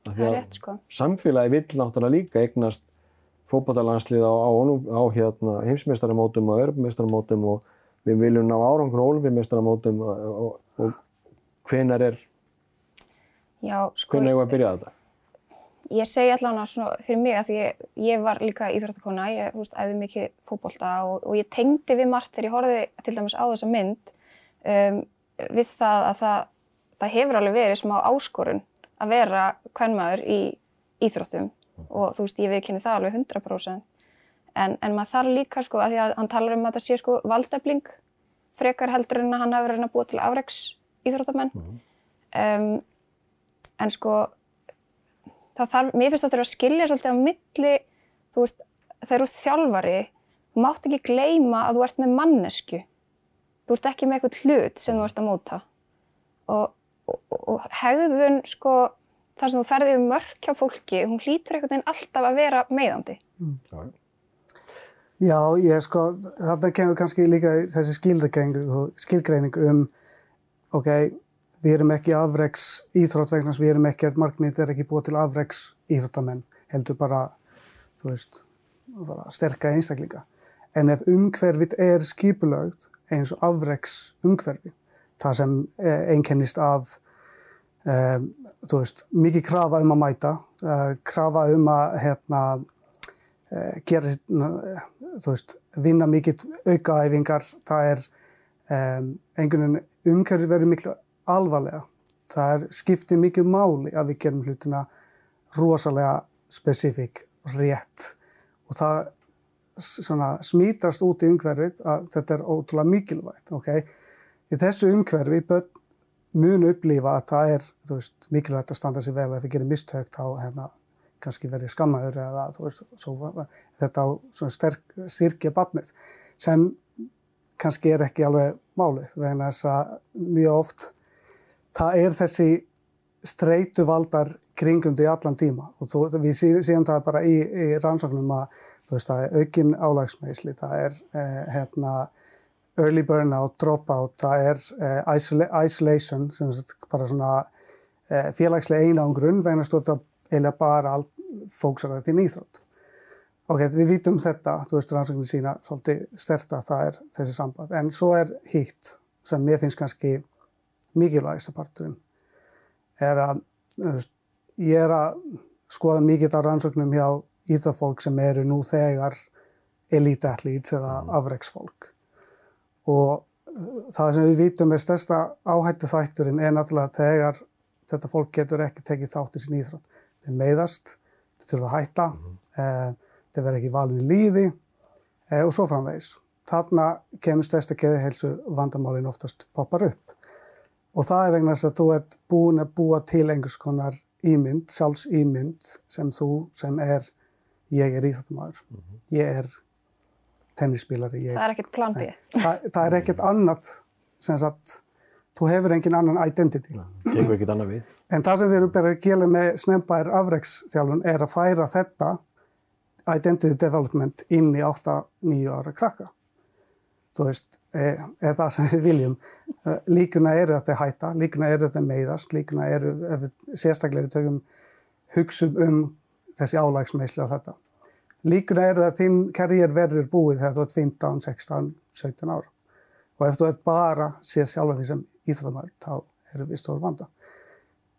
Það er að rétt sko. samfélagi vill náttúrulega líka eignast fótballalandslið á, á, á hérna, heimsmeistaramótum og örpmeistaramótum og við viljum ná árangur og olimpíumeistaramótum og, og, og hvenar er, Já, sko, hvenar er að byrja þetta? ég segi allavega fyrir mig að ég, ég var líka íþróttakona, ég veist, æði mikið fótbolta og, og ég tengdi við margt þegar ég horfði til dæmis á þessa mynd um, við það að það, það hefur alveg verið smá áskorun að vera kvennmaður í íþróttum og þú veist, ég viðkynni það alveg 100% en, en maður þarf líka sko að því að hann talar um að þetta sé sko valdefling frekar heldur en að hann hafi reyna búa til afreks íþróttamenn um, en sko það þarf, mér finnst þetta að skilja svolítið á milli, þú veist, þegar þú þjálfari, þú mátt ekki gleyma að þú ert með mannesku. Þú ert ekki með eitthvað hlut sem þú ert að móta. Og, og, og hegðun, sko, þar sem þú ferði um mörk hjá fólki, hún hlýtur einhvern veginn alltaf að vera meiðandi. Já, Já, ég sko, þarna kemur kannski líka þessi skilgreining, skilgreining um, ok, við erum ekki afreks íþrótt vegna að við erum ekki, markmið er ekki búið til afreks íþróttamenn, heldur bara, þú veist, bara sterka einstaklinga. En ef umhverfið er skipulögt eins og afreks umhverfi, það sem eh, einkennist af, þú veist, mikið krafa um að mæta, uh, krafa um að, hérna, uh, gera, þú veist, vinna mikið aukaæfingar, það er um, einhvern veginn umhverfið verður miklu alvarlega. Það er skiptið mikið máli að við gerum hlutina rosalega spesifík, rétt og það svona smítast út í umhverfið að þetta er ótrúlega mikilvægt, ok? Í þessu umhverfi börn mun upplifa að það er, þú veist, mikilvægt að standa sér vel ef við gerum mistök þá hérna kannski verið skammaður eða þú veist, svo, þetta á svona sterk, styrkja barnið sem kannski er ekki alveg málið vegna þess að mjög oft það er þessi streituvaldar kringum því allan tíma og þú, við séum það bara í, í rannsóknum að þú veist, það er aukin álagsmeisli, það er eh, hérna early burnout, dropout, það er eh, isola isolation, sem sagt bara svona eh, félagslega einangrun vegna stóta eða bara fóksar þetta í nýþrótt. Ok, við vitum þetta, þú veist, rannsóknir sína svolítið stert að það er þessi samband, en svo er hitt sem mér finnst kannski mikilvægsta parturinn er að þú veist, ég er að skoða mikið af rannsóknum hjá íþafólk sem eru nú þegar elite athletes eða afreiksfólk og uh, það sem við vitum er stærsta áhættu þætturinn er náttúrulega þegar þetta fólk getur ekki tekið þátt í sín íþrótt. Þeir meiðast þeir þurfa að hætta, mm. þeir verða ekki valin í líði e, og svo framvegis. Þarna kemur stærsta geðheilsu vandamálinn oftast poppar upp. Og það er vegna þess að þú ert búin að búa til einhvers konar ímynd, sjálfs ímynd sem þú sem er, ég er íþjóttumæður, ég er tennisspílari. Það er ekkert plan B. Það, það er ekkert annað sem sagt, þú hefur engin annan identity. Tegur ekkert annað við. En það sem við erum bara að gera með snembær afreiksþjálfun er að færa þetta identity development inn í 8-9 ára krakka. Þú veist, er, er það sem við viljum. Eh, Líkuna eru að þetta hætta, líkuna eru þetta meiðast, líkuna eru, sérstaklega við tökum hugsum um þessi álægsmeisli á þetta. Líkuna eru að þín karriér verður búið þegar þú ert 15, 16, 17 ára. Og ef þú ert bara sér sjálfa því sem íþróttamæður, þá erum við stór vanda.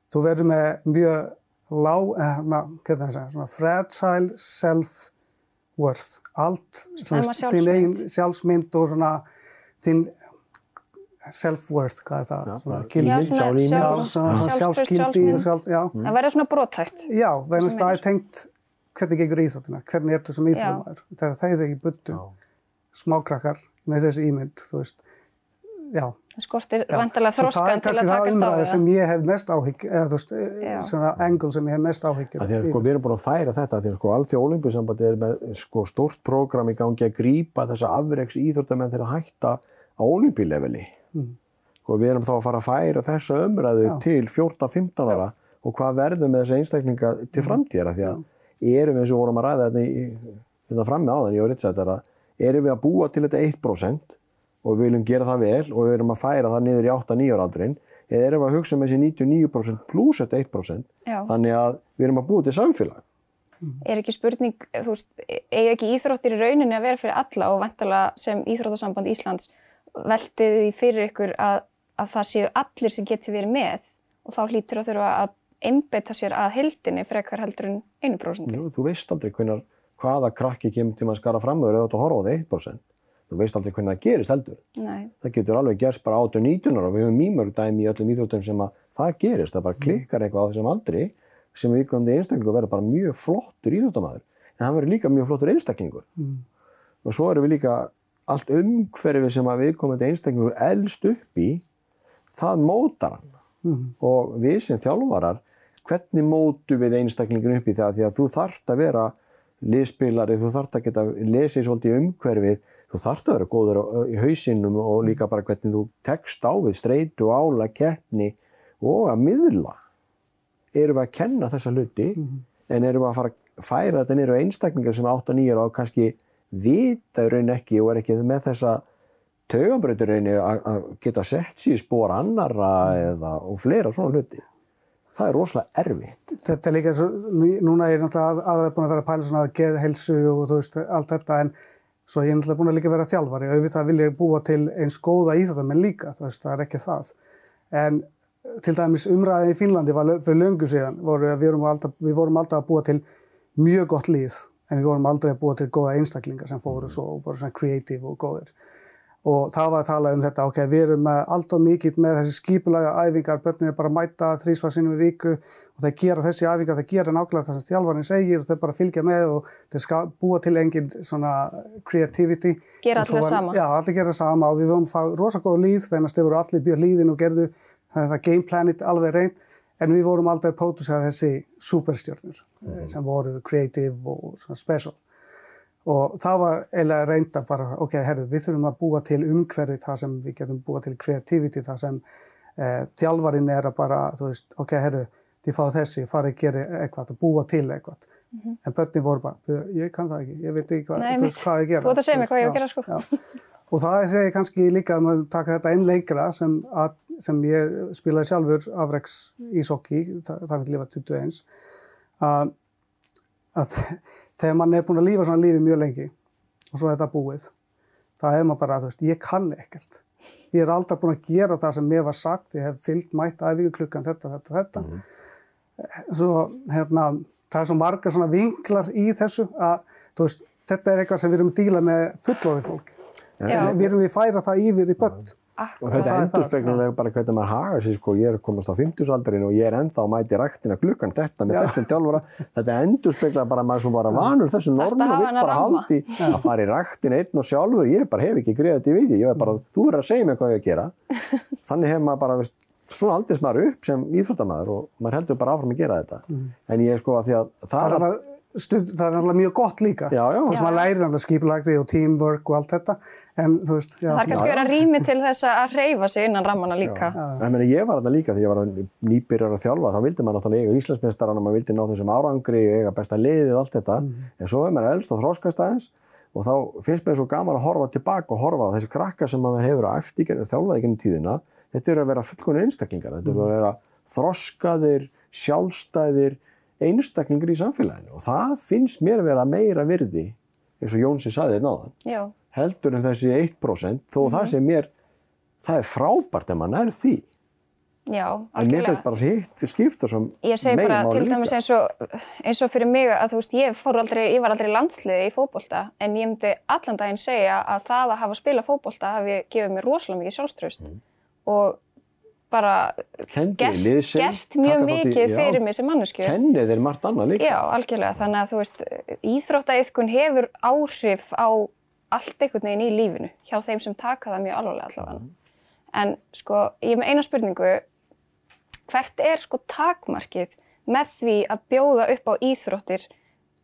Þú verður með mjög lág, hérna, hvernig það segja, svona fragile self-worth. Allt, Slæma þín eigin sjálfsmynd. sjálfsmynd og svona þín self-worth, hvað er það? Já, Svona gildi. Svona svona sjálfskildi og sjálfsmynd. sjálf, já. Það verður svona brothægt. Já, er. er tengt hvernig gengur íþróttina, hvernig ertu sem íþróttamæður. Þegar það er ekki buddu, smákrakkar með þessi ímynd, þú veist, já. Það skortir vantilega þróskan til að Það er takast á það sem það. ég hef mest áhygg, eða þú veist, Já. svona angle sem ég hef mest áhyggjur. Að því að sko, við erum búin að færa þetta því að sko, allt því olimpíusambandi er með sko, stórt prógram í gangi að grípa þessa afreiks íþróttamenn að hætta á olimpíuleveli. Mm. Sko, við erum þá að fara að færa þessa umræðu Já. til 14-15 ára og hvað verður með þessa einstaklinga til framtíðara því að erum við eins og vorum að ræða þetta, þetta frammi og Rittsættara, erum við að búa til þetta 1% og við viljum gera það vel og við erum að færa það niður í 8-9 ára aldrin eða erum við að hugsa með þessi 99% pluss þetta 1% Já. þannig að við erum að búa til samfélag Er ekki spurning, þú veist, eiga ekki íþróttir í rauninni að vera fyrir alla og vantala sem Íþróttasamband Íslands veltið því fyrir ykkur að, að það séu allir sem geti verið með og þá hlýtur að þurfa að einbetta sér að heldinni frekar heldur en 1%. Jú, þú veist aldrei hvenar, hvaða krakki kemur til að skara fram og þú horfa á það 1% þú veist aldrei hvernig það gerist heldur. Nei, það getur alveg gerst bara 18-19 ára og við höfum mýmörg dæmi í öllum íþróttum sem að það gerist, það bara klikkar eitthvað á þessum aldri sem viðkomandi einstaklingur verður bara mjög flottur íþróttamæður en hann verður líka mjög flottur einstaklingur. Mm. og svo erum við líka allt umhverfið sem að viðkomandi einstaklingur elst upp í það mótar hann. Mm. og við sem þjálfarar hvernig mótu við einstaklingin upp í það? Því að þú þarft að vera liðspilari, þú þarft að geta lesið svolítið umhverfið, þú þarft að vera góður í hausinnum og líka bara hvernig þú tekst á við streitu, ála, keppni og að miðla. Erum við að kenna þessa hluti en erum við að fara að færa þetta á einstaklingar sem 8-9 ára og kannski vita í raun ekki og er ekki með þessa taugabrautur raunni að að geta sett sér spór annara eða, og fleira svona hluti. Það er rosalega erfitt. Þetta er líka, svo, nú- núna er náttúrulega að- aðra búin að vera að pæla svona að geða helsu og þú veist, allt þetta, en svo ég er náttúrulega búin að líka vera þjálfari og auðvitað vil ég búa til eins góða íþróttamenn líka, þú veist, það er ekki það. En til dæmis umræðin í Finnlandi var fyrir löngu síðan, voru við alltaf, við vorum alltaf að búa til mjög gott líð, en við vorum aldrei að búa til góða einstaklingar sem fóru svo og voru svona creative og góðir. Og það var að tala um þetta, ok, við erum með alltaf mikið með þessi skipulega æfingar, börnir er bara að mæta þrísvar sinnum í viku og þeir gera þessi æfingar, þeir gera nákvæmlega það sem þjálfarinn segir og þeir bara fylgja með og þeir ska búa til engin svona creativity. Gera allir var- sama. Já, allir gera það sama og við vorum að fá rosa góða líð, venast þeir voru allir björn líðin og gerðu það game planit alveg reynd, en við vorum aldrei að pródusera þessi superstjörnur eh, sem voru creative og svona special og það var eiginlega reynda bara, ok, herru, við þurfum að búa til umhverfi þar sem við getum búa til creativity þar sem eh, þjálfarinn er að bara, þú veist, ok, herru, þið fá þessi, farið að gera eitthvað, að búa til eitthvað. En börnin voru bara, ég kann það ekki, ég veit ekki hvað, Nei, þú veist, hvað ég gera. Þú ert að segja veist, hvað ég gera, sko. já. Og það segir kannski líka að maður taka þetta einn lengra sem, að, sem ég spilaði sjálfur afreks í sokki, það, það vil lifa 21, að, að þegar mann er búin að lífa svona lífi mjög lengi og svo er þetta búið, það er maður bara, þú veist, ég kann ekkert. Ég er aldrei búin að gera það sem mér var sagt, ég hef fyllt mætt æfingu klukkan þetta, þetta, þetta. Svo, hérna, það er svo marga svona vinklar í þessu að, veist, þetta er eitthvað sem við erum að díla með fullorðið fólk. Við erum við að færa það yfir í börn. Og Akkurat. þetta Það það, endurspeglulega bara hvernig maður hagar sér sko, ég er komast á 50-aldurinn og ég er ennþá að mæti ræktina klukkan þetta með Já. þessum þjálfara. Þetta endurspegla bara maður svo bara vanur þessu Þarftu normi að og hana bara haldi að fara í ræktina einn og sjálfur. Ég bara hef ekki greið þetta í viti. Ég er bara, þú verður að segja mér hvað ég að gera. Þannig hef maður bara, veist, svona aldist maður upp sem íþróttamaður og maður heldur bara áfram að gera þetta. En ég er sko að því að Það það er að, stund, það er alveg mjög gott líka. já, já, Þess að maður lærir alveg skipulagði og teamwork og allt þetta. En þú veist, já. Það er kannski verið rými til þess að reyfa sig innan rammana líka. Meni, ég var þarna líka því ég var nýbyrjar að þjálfa, þá vildi maður náttúrulega eiga Íslandsmeistaran og maður vildi ná þessum árangri og eiga besta liðið og allt þetta. En svo er maður elst og þróskast aðeins og þá finnst mér svo gaman að horfa tilbaka og horfa á þessi krakka sem maður hefur á eftir þjálfað í gennum tíðina. Þetta eru að vera fullkonir einstaklingar, þetta eru að vera þroskaðir, sjálfstæðir einstaklingar í samfélaginu og það finnst mér vera meira virði, eins og Jónsi saði þetta náðan Já, heldur en þessi 1% þó það sem mér, það er frábært ef maður nær því. já, En mér algjörlega. finnst bara hitt skipta svo Ég segi bara til dæmis eins og, eins og fyrir mig að þú veist, ég, aldrei, ég var aldrei landsliði í fótbolta en ég myndi allan daginn segja að það að hafa spilað fótbolta hafi gefið mér rosalega mikið sjálfströst Mm. og bara Kendi liðsinn, gert mjög í- mikið já. fyrir mig sem mannesku. Kennið þeir margt annað líka. Já, algjörlega. Þannig að þú veist, íþróttaiðkun hefur áhrif á allt einhvern veginn í lífinu hjá þeim sem taka það mjög alvarlega allavega. En sko, ég er með eina spurningu. Hvert er sko takmarkið með því að bjóða upp á íþróttir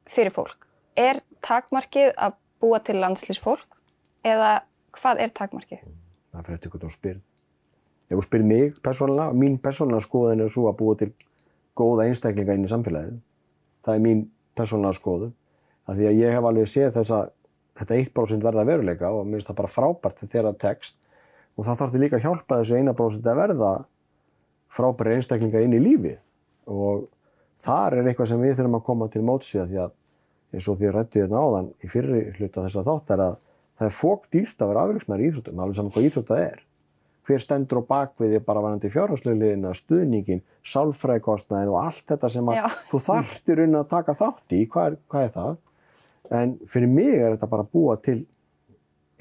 fyrir fólk? Er takmarkið að búa til landslýsfólk eða hvað er takmarkið? Það fyrir eftir hvernig þú spyrð. Ef þú spyrir mig persónulega, mín persónulega skoðun er svo að búa til góða einstaklinga inn í samfélagið. Það er mín persónulega skoðun. Af því að ég hef alveg séð þessa, þetta 1% verða veruleika og mér finnst það bara frábært þegar það tekst. Og það þarf líka að hjálpa þessu 1% að verða frábæri einstaklingar inn í lífið. Og þar er eitthvað sem við þurfum að koma til móts við því að eins og því rættu hérna áðan í fyrri hluta þess að þátt er að það er fók dýrt að vera afreiksmæður í íþróttum, alveg saman hvað íþrótt það er. Hver stendur á bakvið því bara varandi fjárháslegliðina, stuðningin, sálfræðikostnaðin og allt þetta sem að Já. þú þarftir unna að taka þátt í, hvað er, hvað er það? En fyrir mig er þetta bara að búa til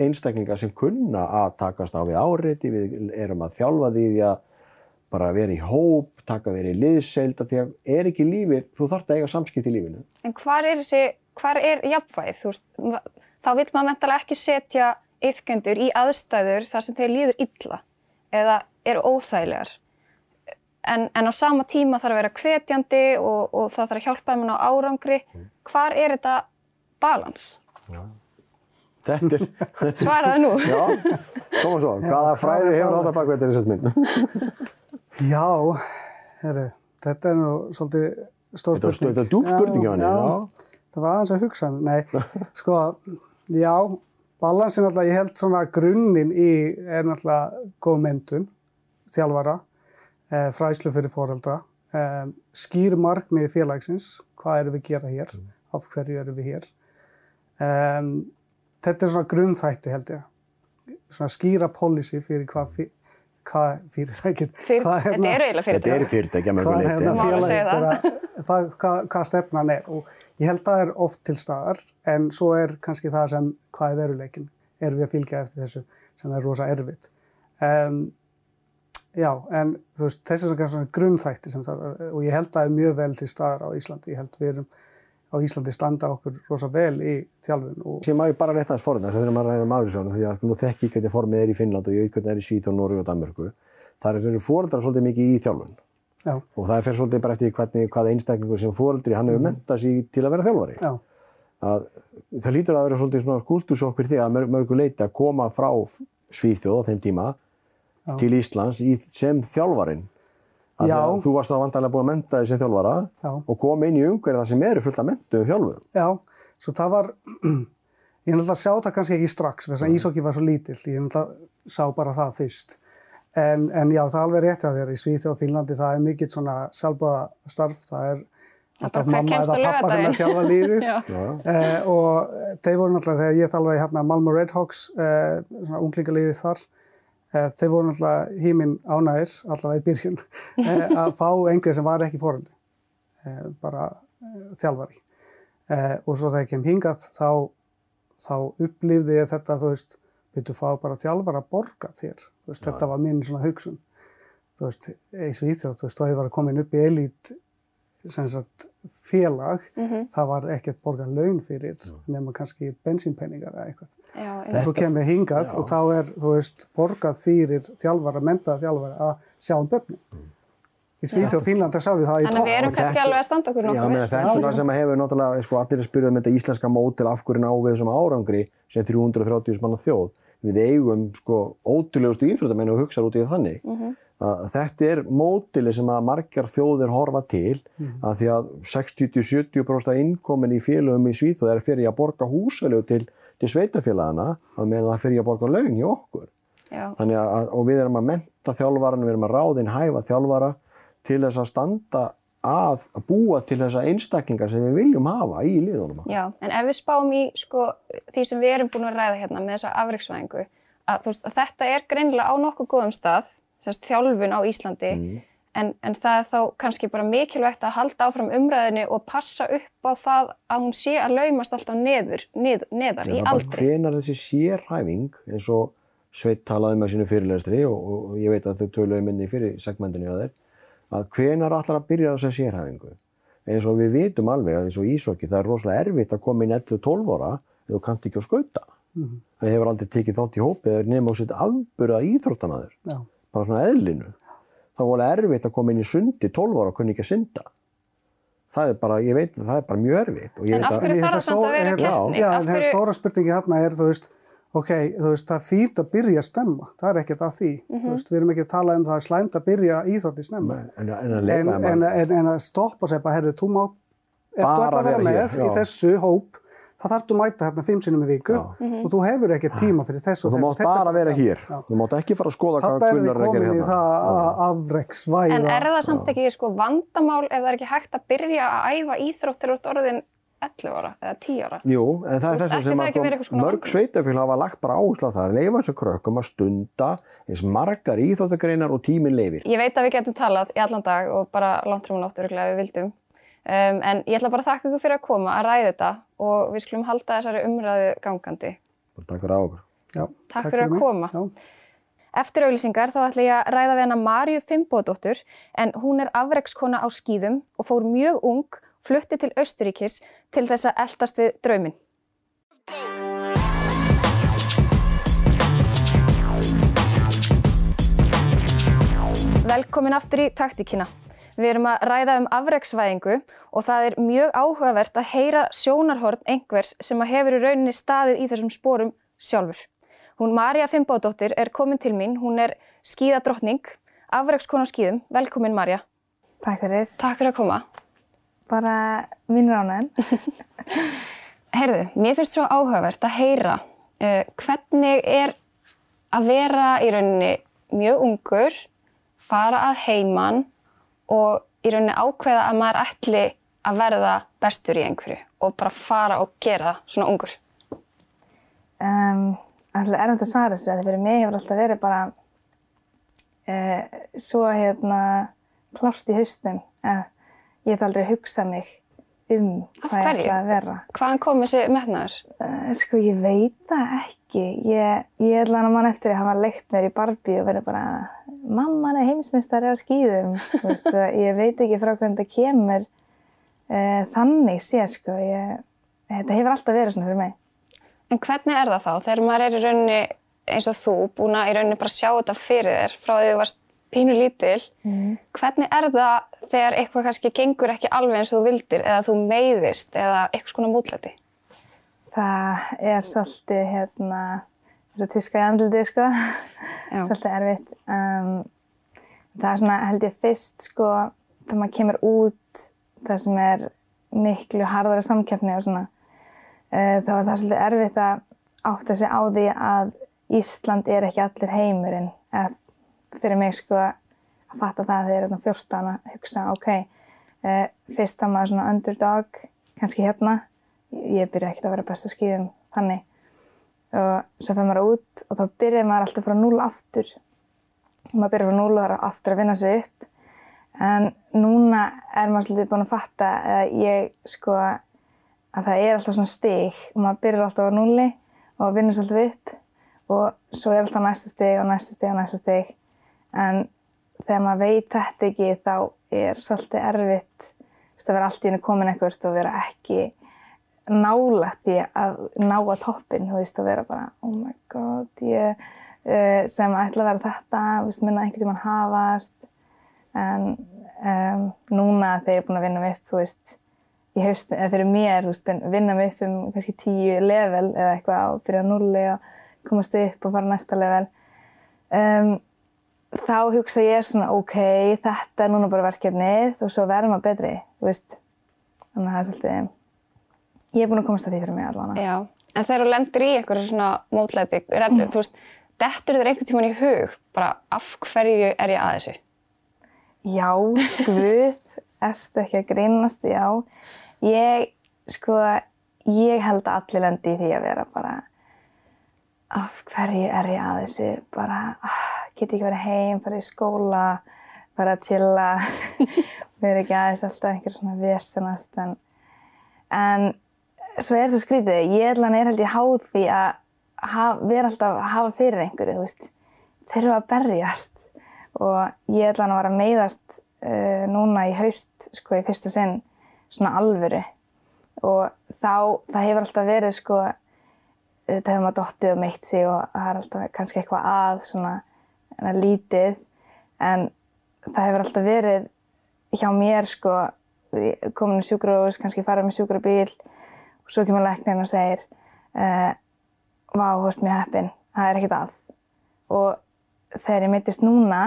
einstaklingar sem kunna að takast á við áreiti, við erum að þjálfa því því að bara vera í hóp, taka verið í liðselda því að er ekki lífið, þú þarft að eiga samskipt í lífinu. En hvar er þessi, hvar er jafnvægið? Þú veist, þá vil maður mentalega ekki setja yðkendur í aðstæður þar sem þeir líður illa eða eru óþægilegar. En, en á sama tíma þarf að vera hvetjandi og, og það þarf að hjálpa þeim á árangri. Hvar er þetta balans? Þetta er, Svaraðu nú. já, koma svo, hvaða fræði hefur þetta bakveit er þessart minn? Já, heru, þetta er nú svolítið stór spurning. þetta djúb spurning hjá henni, já. já. Það var aðeins að hugsa. Nei, sko, já, balansin alltaf, ég held svona grunninn í er náttúrulega góð myndun, þjálfara, eh, fræslu fyrir foreldra, eh, skýr markmið félagsins, hvað erum við að gera hér, af hverju erum við hér. Um, þetta er svona grunnþætti held ég, svona skýra policy fyrir hvað, fyr, hvað fyrirtækið, Fyrir, hvað þetta eru eiginlega fyrir Þetta er fyrirtækja hérna að, hvað, hvað, hvað stefnan er. Og ég held að það er oft til staðar en svo er kannski það sem hvað er veruleikin, erum við að fylgja eftir þessu sem er rosa erfitt? Um, já, en þú veist, þessi er kannski svona grunnþætti sem það er, og ég held að það er mjög vel til staðar á Íslandi, ég held við erum á Íslandi standa okkur rosa vel í þjálfun og Sem að ég bara rétt aðeins forðan þess að þegar maður ræðum Maðursson því að nú þekki ég hvernig formið er í Finnland og ég veit hvernig það er í Svíþjóð, Noregu og Danmörku. Þar eru fóreldrar svolítið mikið í þjálfun já, og það fer svolítið bara eftir hvernig, hvaða einstaklingur sem fóreldri hann hefur mentað sér til að vera þjálfari. já, Að, það lítur að vera svolítið svona kultúrsokk fyrir því að mörg, mörgu leiti að koma frá Svíþjóð á þeim tíma Já. til Íslands í, sem þjálfarin. Að Já. að Þú varst þá vantarlega búin að menta þig sem þjálfara já. og kom inn í umhverfið það sem eru fullt af mentuðum þjálfurum. Já, svo það var, ég náttúrulega að sjá það kannski ekki strax, þess að ísokki var svo lítill, ég náttúrulega sá bara það fyrst. En, en já, það er alveg rétt að þér í Svíþjóð og Finnlandi, það er mikill svona sjálfbáða starf, það er kemst á eða pappa sem er þjálfa. Já. Eh, og þeir voru náttúrulega, þegar ég þjálfaði hérna Malmö Redhawks, eh, svona unglingaliðið þar, eh, þeir voru náttúrulega híminn ánægir, allavega í byrjun, eh, að fá einhver sem var ekki fórhandi, eh, bara eh, þjálfari. Og svo þegar ég kem hingað, þá, þá upplifði ég þetta, þú veist, við þú fá bara þjálfara að borga þér. Veist, þetta var mín svona hugsun. Þú veist, í Svíþjóð, þú veist, þá að koma inn upp í elít sem sagt félag, Mhm. það var ekkert borgað laun fyrir nema kannski bensínpenningar eða eitthvað. Já, Og svo kem ég hingað Já. og þá er, þú veist, borgað fyrir þjálfara, mentaða þjálfara að sjá um börnum. Í Svíþjóð og Fínlandi sá við það í Þannig að við erum Og kannski alveg að standa okkur Já, nokkuð meina, vel. þetta er það sem hefur náttúrulega, sko, allir að spyrja um þetta íslenska mótil af hverju ná við þessum árangri sem 330 manna þjóð. Við eigum sko ótrúlegustu íþróttamenn og hugsa út í þannig. Mhm. að þetta er mótili sem að margar þjóðir horfa til að því að 60-70% af innkomin í félögum í Svíþjóð er fyrir að borga húsalegu til, til sveitafélagana að meðan það fyrir að borga laun í okkur. Já, Þannig að, og við erum að menta þjálfaran, við erum að ráðin hæfa þjálfara til þess að standa að, að búa til þessa einstaklingar sem við viljum hafa í liðunum. já, en ef við spáum í sko, því sem við erum búin að ræða hérna með þessa afreiksvæðingu, að, veist, að þetta er greinilega á nokkuð góðum stað, semst þjálfun á Íslandi, en, en það er þá kannski bara mikilvægt að halda áfram umræðinni og passa upp á það að hún sé að laumast alltaf neður, nið, neðar í aldri. Hvenar þessi sérhæfing, eins og Sveit talaði með sínu fyrirlestri og, og, ég veit að þau töluðu minni fyrir segmentinu á þeir, að hvenar allar að byrja þessi sérhæfingu? Eins og við vitum alveg að eins og ísokki það er rosalega erfitt að koma inn 11-12 ára ef þú kannt ekki að skauta. Það hefur aldrei tekið þátt í hópið eða nema á sitt afburða íþróttamaður, Já. bara svona eðlinu. Það var alveg erfitt að koma inn í sundi 12 ára og kunni ekki að synda. Það er bara, ég veit að það er bara mjög erfitt. Og ég En veit af að- hverju En þarf það samt að vera er- keppni? Já, það er stóra spurningi hérna er, þú veist, ok, þú veist, það er fínt að byrja stemma, það er ekkert að því. Mhm. Þú veist, við erum ekki að tala um það að slæmt að byrja íþrótti snemma. en, en að En, en, en að stoppa sér bara, herru, þú má, ef þú ætlar að vera vera með hér, í þessu hóp, þá þarf þú að mæta hérna fimm sinnum í viku Já. Mhm. og þú hefur ekki tíma fyrir þessu. og þú mátt er bara vera hér. Já. Þú mátt ekki fara að skoða hvað Þetta er við Gunnar er að komin í hérna. það að afreksvæða. En er það samt ekki sko vandamál ef það er ekki hægt að byrja að æfa íþrótt til út orðin 11 ára eða 10 ára? Jú, en það er þess ætti sem að að mörg sveitafél hafa lagt bara áherslu á það að leifa þessu krökkum að stunda eins margar íþóttagreinar og tíminn leifir. Ég veit að við getum talað í allan dag og bara langt fram á nótt öruglega ef við vildum. Um, en ég ætla bara að þakka ykkur fyrir að koma að ræða þetta og við skulum halda þessari umræðu gangandi. Bara Takk fyrir á okkur. Já, Takk fyrir að koma. Já. Eftir auglýsingar þá ætla ég að ræða við hana Marju Fimboðdóttur en hún er afrekskona á skýðum og fór mjög ung, flutti til Austuríkis til þess að eldast við drauminn. Velkomin aftur í taktíkina. Við erum að ræða um afreksvæðingu og það er mjög áhugavert að heyra sjónarhorn einhvers sem að hefur í rauninni staðið í þessum sporum sjálfur. Hún Marja Fimboðdóttir er komin til mín, hún er skíðadrottning, afrekskona á skíðum. Velkomin Marja. Takk fyrir. Takk fyrir að koma. Bara mín ránaðin. Heyrðu, mér finnst svo áhugavert að heyra uh, hvernig er að vera í rauninni mjög ungur, fara að heiman og í rauninni ákveða að maður ætli að verða bestur í einhverju og bara fara og gera það svona ungur. Um, Alltaf erfitt að svara þessu, þetta fyrir mig hefur alltaf verið bara uh, svo hérna klárt í haustum að ég hef aldrei hugsað mig um hvað ég ætla að vera. Hvaðan kom þessi metnaður? Uh, sko ég veit það ekki. Ég, ég ætla hann að mann eftir að hafa leikt mér í Barbie og verið bara mamman er heimsmyndstari á skýðum. Og ég veit ekki frá hvernig þetta kemur uh, þannig sé sko. Ég, þetta hefur alltaf verið svona fyrir mig. En hvernig er það þá þegar maður er í rauninni eins og þú búin að í rauninni bara sjá þetta fyrir þér frá því þú varst pínu lítil. Hvernig er það þegar eitthvað kannski gengur ekki alveg eins og þú vildir eða þú meiðist eða eitthvað svona mútlæti? Það er svolítið hérna, þessu tuska í andliti sko, svolítið erfitt. Um, það er svona held ég fyrst sko, þegar maður kemur út það sem er miklu harðara samkeppni og svona, uh, þá er það svolítið erfitt að átta sig á því að Ísland er ekki allir heimurinn. Eða fyrir mig sko að fatta það þegar ég er 14 að hugsa, ok, uh, fyrst þá maður svona underdog, kannski hérna, ég byrja ekkert að vera best á skýðum þannig. Og svo fyrir maður út og þá byrjar maður alltaf frá núl aftur. Maður byrjar frá núl og það er aftur að vinna sig upp. En núna er maður svolítið búin að fatta að ég sko að það er alltaf svona stig. Og maður byrjar alltaf á núli og vinnur svolítið upp og svo er alltaf næsta stig og næsta stig og næsta stig en þegar maður veit þetta ekki þá er svolítið erfitt veist, að vera allt í hennu komin eitthvað og vera ekki nálægt því að ná að toppin þú veist, og vera bara oh my god, ég uh, sem ætla að vera þetta, veist, minna einhvern tímann hafast. En um, núna þegar ég er búin að vinna mig upp, þú veist haust, fyrir mér, veist, að vinna mig upp um kannski tíu level eða eitthvað og byrja á nulli og komast upp og fara næsta level. Um, þá hugsa ég svona, ok, þetta er núna bara verkefnið og svo verður maður betri, þú veist. Þannig að það er svolítið ég er búin að komast að því fyrir mig allavega. Já, en þegar þú lendir í einhverju svona mótlæti, rennu, þú veist, dettur þér einhvern tíman í hug, bara af hverju er ég að þessu? Já, guð, ertu ekki að grínast, já. Ég, sko, ég held að allir lendi í því að vera bara af hverju er ég að þessu, bara ah, get ekki verið heim, fara í skóla, fara að chilla, vera ekki aðeins alltaf einhver svona vesenast, en, en svo er þetta skrítið, ég að er held ég háð því að haf, vera alltaf að hafa fyrir einhverju, þú veist, eru að berjast. Og ég ætla hann að meiðast uh, núna í haust sko í fyrsta sinn svona alvöru. Og þá, það hefur alltaf verið sko þetta hefur maður dottið og meitt sig og það er alltaf kannski eitthvað að svona en lítið en það hefur alltaf verið hjá mér sko komin í sjúkrahús, kannski farið með sjúkrabíl og svo kemur læknirinn og segir uh, vá, þú veist mjög heppin, það er ekkert að. Og þegar ég mittist núna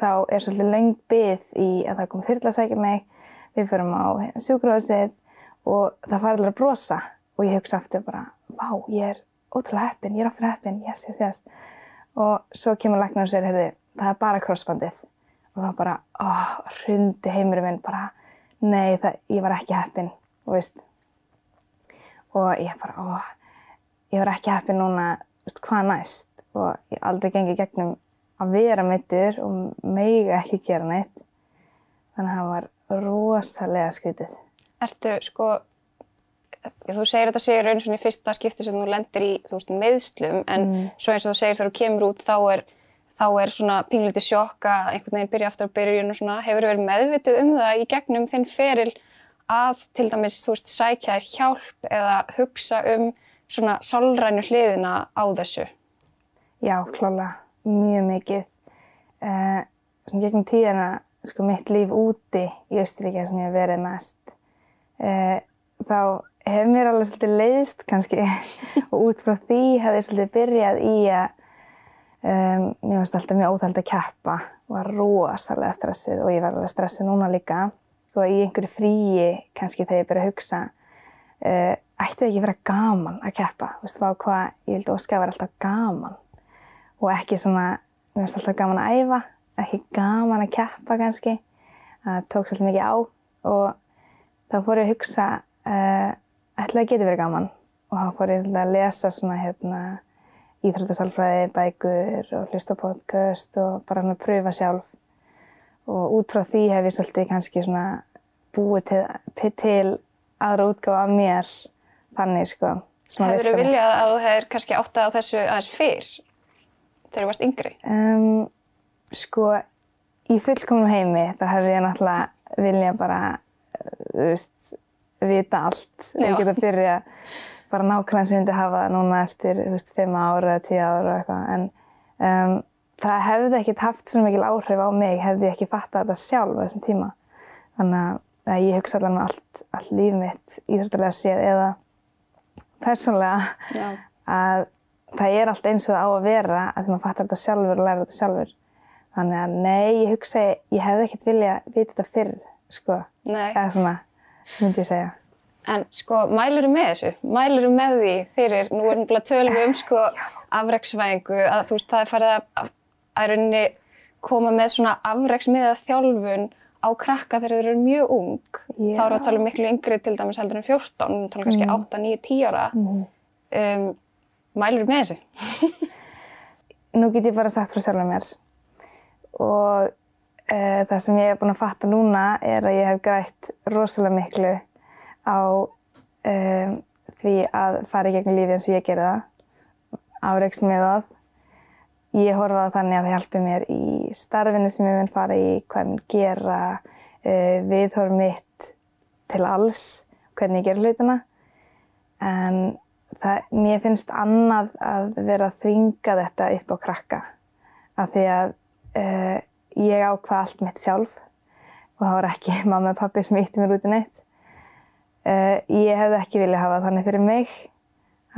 þá er svolítið löng byð í að það kom þyrla að segja mig við förum á sjúkrahúsið og það fara allir að brosa og ég hugsa aftur bara, vá, ég er ótrúlega heppin, ég er aftur heppin, yes, yes, yes og svo kemur læknir og segir, heyrði, það er bara krossbandið. Og þá bara, óh, hrundi heimurinn minn bara, nei, það, ég var ekki heppin, og veist. Og ég bara, óh, ég var ekki heppin núna, veist, hvað næst? Og ég aldrei gengi gegnum að vera mittur og meiga ekki gera neitt. Þannig að það var rosalega skrítið. Ertu, sko, þú segir þetta segir raun svona í fyrsta skipti sem þú lendir í, þú veist, meðslum, en Mm. svo eins og þú segir þegar þú kemur út, þá er, þá er svona pínlítið sjokk að einhvern veginn byrja aftur á byrjun og svona, hefur verið meðvituð um það í gegnum þinn feril að til dæmis, þú veist, sækja þér hjálp eða hugsa um svona sálrænu hliðina á þessu? Já, klálega, mjög mikið. Uh, svona gegnum tíðina, sko, mitt líf úti í Austuríkja sem ég verið mest, uh, þá hef mér alveg svolítið leiðist kannski og út frá því hef ég svolítið byrjað í að um, mér varst alltaf mjög óþæld að keppa var rosalega stressuð og ég var alveg stressuð núna líka. Og í einhverju fríi kannski þegar ég byrja að hugsa uh, ætti það ekki að vera gaman að keppa, þú veist, hvað, hvað ég vildi óska að vera alltaf gaman. Og ekki svona, mér finnst alltaf gaman að æfa, ekki gaman að keppa kannski. Það tók svolítið mikið á og þá fór ég að hugsa, uh, ætlaði að geti verið gaman og þá fór ég að lesa svona hérna íþróttasálfræði, bækur og hlusta podcast og bara hann að pröfa sjálf. Og út frá því hef ég svolítið kannski svona búið til, til aðra útgáfa af mér þannig sko. Hefur þú viljað að þú hefur kannski áttað á þessu aðeins fyrr þegar þú varst yngri? Um, sko, í fullkomnum heimi þá hefði ég náttúrulega vilja bara, uh, þú veist, vita allt. Já. Ég get að byrja bara nákvæmlega sem ég myndi hafa núna eftir, þú veist, fimm ára eða tíu ára og eitthvað. En um, það hefði ekkert haft svo mikil áhrif á mig, hefði ég ekki fattað þetta sjálf á þessum tíma. Þannig að ég hugsa allan allt, allt líf mitt íþróttulega séð eða persónlega Já. að það er allt eins og það á að vera að því maður fattar þetta sjálfur og læra þetta sjálfur. Þannig að nei, ég hugsa, ég hefði ekkert vilja vita þetta fyrr, sko. Nei. Eða svona, myndi ég segja. En sko, mælur þú með þessu? Mælur þú með því fyrir, nú erum við bara tölum um sko afreksvæðingu, að þú veist, það er farið að, að, rauninni koma með svona afreksmiða þjálfun á krakka þegar þeir eru mjög ung. Já. Þá við að tala um miklu yngri til dæmis heldur en 14, við tala kannski 8, 9, 10 ára. Um, mælur þú með þessu? Nú get ég bara sagt frá sjálfur mér. Og það sem ég er búin að fatta núna er að ég hef grætt rosalega miklu á um, því að fara í gegnum lífi eins og ég gerði það. Afreiksmiðað ég horfa það þannig að það hjálpi mér í starfinu sem ég mun fara í, hvað mun gera, uh, viðhorf mitt til alls, hvernig ég ger hlutina. En það, mér finnst annað að vera að þvinga þetta upp á krakka. Af því að uh, ég ákvað allt mitt sjálf og það var ekki mamma og pappi sem ítti mér út í neitt. Uh, ég hefði ekki viljað hafa þannig fyrir mig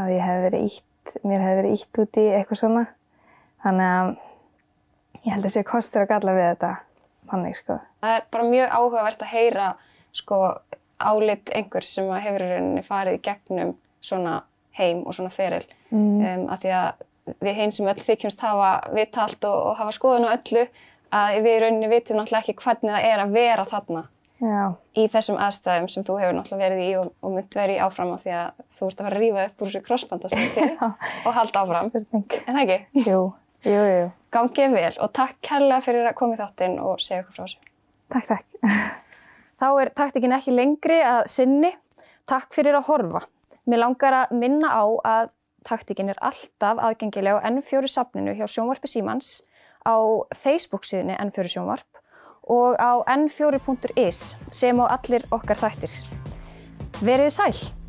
að ég hef verið ítt, mér hefði verið ítt út í eitthvað svona. Þannig að ég held að sé kostur og gallar við þetta þannig sko. Það er bara mjög áhugavert að heyra sko álit einhvers sem hefur rauninni farið í gegnum svona heim og svona feril. Mm. Um, að því að við hinn sem öll þykjumst hafa vitalt og, og hafa skoðun á öllu að við í rauninni vitum náttúrulega ekki hvernig það er að vera þarna Já, í þessum aðstæðum sem þú hefur náttúrulega verið í og, og mynd verið í áfram á því að þú ert að fara að rífa upp úr þessu crossbandastætti og halda áfram. spurning. En það ekki? Jú, jú, jú. Gangið vel og takk kærlega fyrir að koma í þáttinn og segja okkur frá þessu. Takk, takk. Þá er taktikin ekki lengri að sinni. Takk fyrir að horfa. Mér langar að minna á að taktikin er alltaf aðgengileg á N4 safninu hjá Sjónvarpi Símans, á Facebook síðunni N4 Sjónvarp og á n4.is sem á allir okkar þættir. Verið sæl!